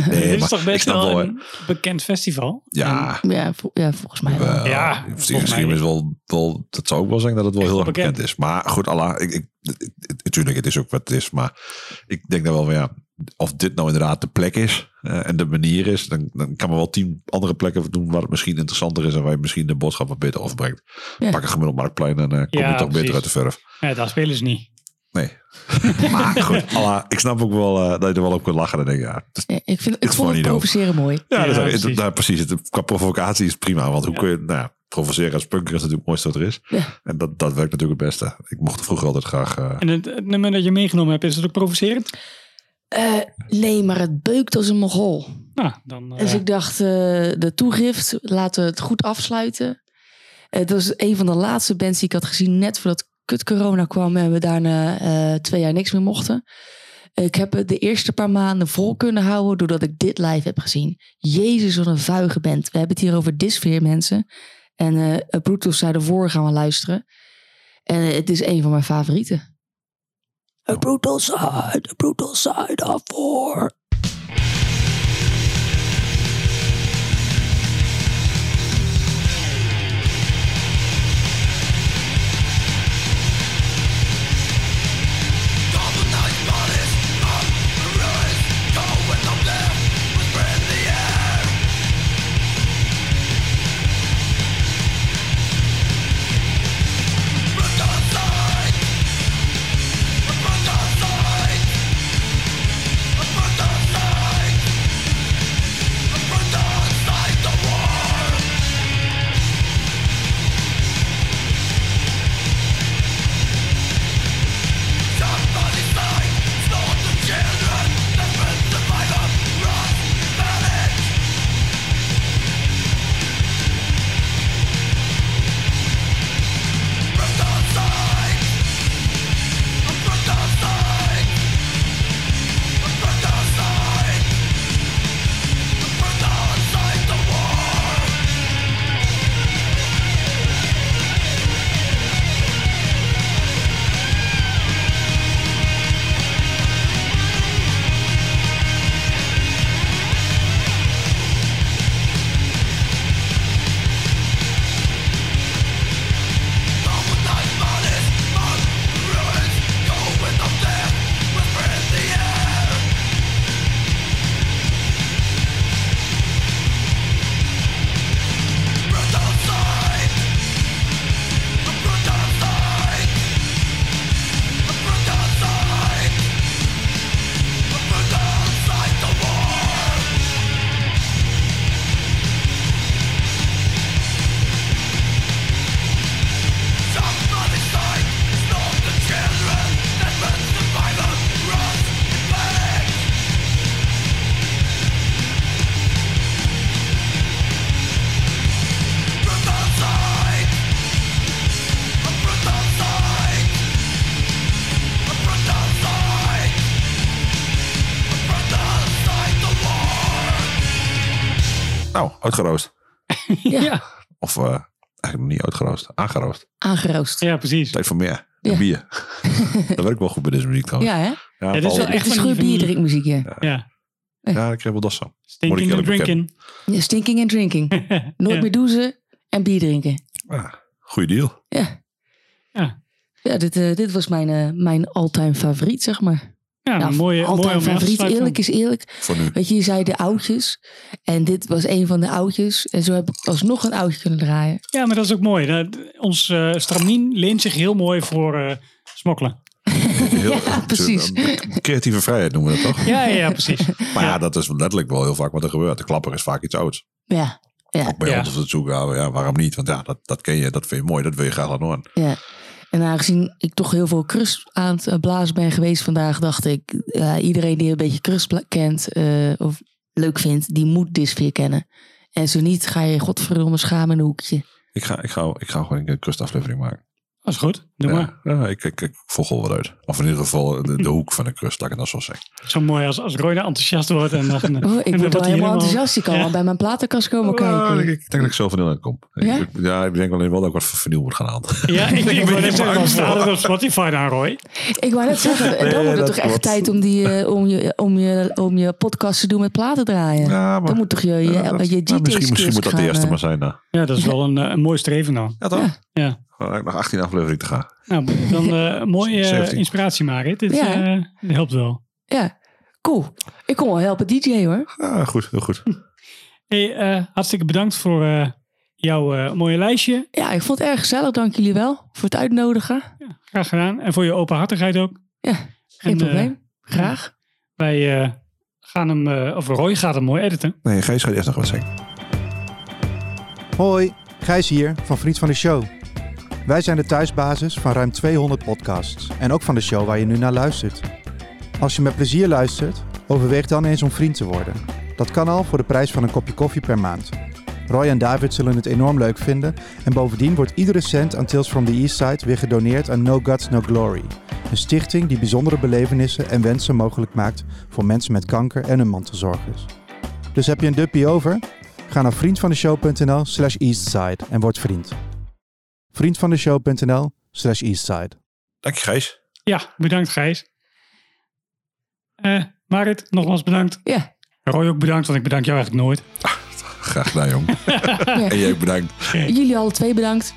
nee, Dit is maar toch best wel wel, een bekend festival? Ja, Ja, vol- ja, volgens mij wel. Ja, volgens mij misschien is wel, wel, dat zou ook wel zeggen dat het wel heel erg bekend. bekend. is. Maar goed, Allah, ik, ik, natuurlijk, het is ook wat het is. Maar ik denk dan wel van ja, of dit nou inderdaad de plek is eh, en de manier is, dan, dan kan men wel tien andere plekken doen waar het misschien interessanter is en waar je misschien de boodschap wat beter overbrengt. Ja. Pak een gemiddeld marktplein en eh, kom Ja, je toch beter uit de verf. Ja, daar spelen ze niet. Nee. maar goed, ik snap ook wel eh, dat je er wel op kunt lachen. Dan denk ik, ja, is- Ja, ik, vind, ik vond het provoceren mooi. ja, Ja, dat is, precies. nou, precies. Het, qua provocatie is prima. Want hoe kun je, nou ja, provoceren als punker is natuurlijk het mooiste wat er is. Ja. En dat, dat werkt natuurlijk het beste. Ik mocht vroeger altijd graag... eh, En het, het nummer dat je meegenomen hebt, is het ook provocerend? Eh, nee, maar het beukt als een mogol. Nou, dan... eh, Dus ik dacht, eh, de toegift, laten we het goed afsluiten. Het was een van de laatste bands die ik had gezien net voordat kut corona kwam en we daarna twee jaar niks meer mochten. Ik heb het de eerste paar maanden vol kunnen houden doordat ik dit live heb gezien. Jezus, wat een vuige band. We hebben het hier over Disfeer, mensen. En eh Brutus zei ervoor gaan we luisteren. En het is een van mijn favorieten. A brutal side, a brutal side of war. Uitgeroost. ja. Of eh, eigenlijk nog niet uitgeroost. Aangeroost. Aangeroost. ja, precies. Tijd voor meer. Ja. Bier. dat werkt wel goed bij deze muziek trouwens. Ja, hè? Ja, het is wel echt Het is van die- goed van die- bierdrinkmuziek, ja. Ja. Ja, ik heb wel dat zo. Stinking and drinking. Ja, Stinking en drinking. Nooit Ja. meer douchen en bier drinken. Ja, goeie deal. Ja. Ja. Ja, dit, eh, dit was mijn, eh, mijn all-time favoriet, zeg maar. Ja, een mooie, altijd mooie favoriet. Eerlijk is eerlijk. Voor nu. Weet je, je zei de oudjes. En dit was een van de oudjes. En zo heb ik alsnog een oudje kunnen draaien. Ja, maar dat is ook mooi. Dat, ons eh stramien leent zich heel mooi voor eh, smokkelen. Heel, Ja, precies. Creatieve vrijheid noemen we dat toch? Ja, ja, precies. Maar ja, dat is letterlijk wel heel vaak wat er gebeurt. De klapper is vaak iets ouds. Ja, ja, Ook bij Ja. ons op het zoeken, ja, ja, waarom niet? Want ja, dat, dat ken je, dat vind je mooi, dat wil je graag laten horen. ja. En aangezien ik toch heel veel krust aan het eh, blazen ben geweest vandaag, dacht ik, iedereen die een beetje krust bla- kent eh, of leuk vindt, die moet Disfeer kennen. En zo niet, ga je godverdomme schamen in een hoekje. Ik ga, ik ga, ik ga gewoon een krustaflevering maken. Dat is goed. Doe maar. Ja, ik, ik, ik volg wel wat uit. Of in ieder geval de, de hoek van de krust, laat ik het dan zo zeggen. Zo mooi als, als Roy enthousiast wordt. En dan, Oh, ik en dan word wel helemaal enthousiast. Ik kan Ja. wel bij mijn platenkast komen kijken. ik, ik denk dat ik zelf van uitkom. Ja? Ik, ja, ik denk alleen wel dat ik wat vernieuwd moet gaan halen. Ja, ik, ik, ben net wat staat er op Spotify dan, Roy? Ik wou net zeggen, Nee, dan wordt het dat toch echt tijd om, die, eh, om, je, om, je, om je podcast te doen met platen draaien. Ja, maar, dan moet toch je, je, ja, je dat- nou, misschien, misschien moet dat de eerste maar zijn. Nou. Ja, dat is wel een, eh, een mooi streven dan. Ja, toch? Ja. Gewoon eigenlijk nog 18 afleveringen te gaan. Nou, dan eh mooie eh, 17. inspiratie, Marit. Dit Ja. eh, dit helpt wel. Ja, cool. Ik kom wel helpen DJ hoor. Ja, goed, heel goed. Hey, eh, hartstikke bedankt voor eh, jouw eh, mooie lijstje. Ja, ik vond het erg gezellig. Dank jullie wel voor het uitnodigen. Graag gedaan. En voor je openhartigheid ook. Ja, geen En, probleem. Graag. Wij eh, gaan hem, eh, of Roy gaat hem mooi editen. Nee, Gijs gaat eerst nog wat zeggen. Hoi, Gijs hier van Vriend van de Show. Wij zijn de thuisbasis van ruim 200 podcasts en ook van de show waar je nu naar luistert. Als je met plezier luistert, overweeg dan eens om vriend te worden. Dat kan al voor de prijs van een kopje koffie per maand. Roy en David zullen het enorm leuk vinden en bovendien wordt iedere cent aan Tales from the East Side weer gedoneerd aan No Guts No Glory. Een stichting die bijzondere belevenissen en wensen mogelijk maakt voor mensen met kanker en hun mantelzorgers. Dus heb je een duppie over? Ga naar vriendvandeshow.nl slash eastside en word vriend. vriendvandeshow.nl slash eastside. Dank je, Gijs. Ja, bedankt Gijs. Eh Marit, nogmaals bedankt. Ja. Roy ook bedankt, want ik bedank jou eigenlijk nooit. Graag gedaan, jong. En jij ook bedankt. Jullie alle twee bedankt.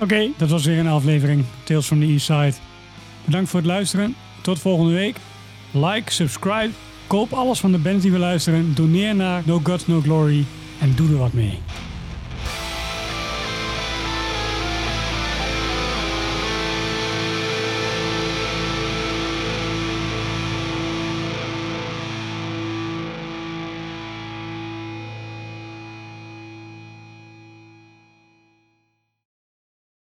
Oké, dat was weer een aflevering Tales from the East Side. Bedankt voor het luisteren. Tot volgende week. Like, subscribe, koop alles van de bands die we luisteren. Doneer naar No Guts No Glory en doe er wat mee.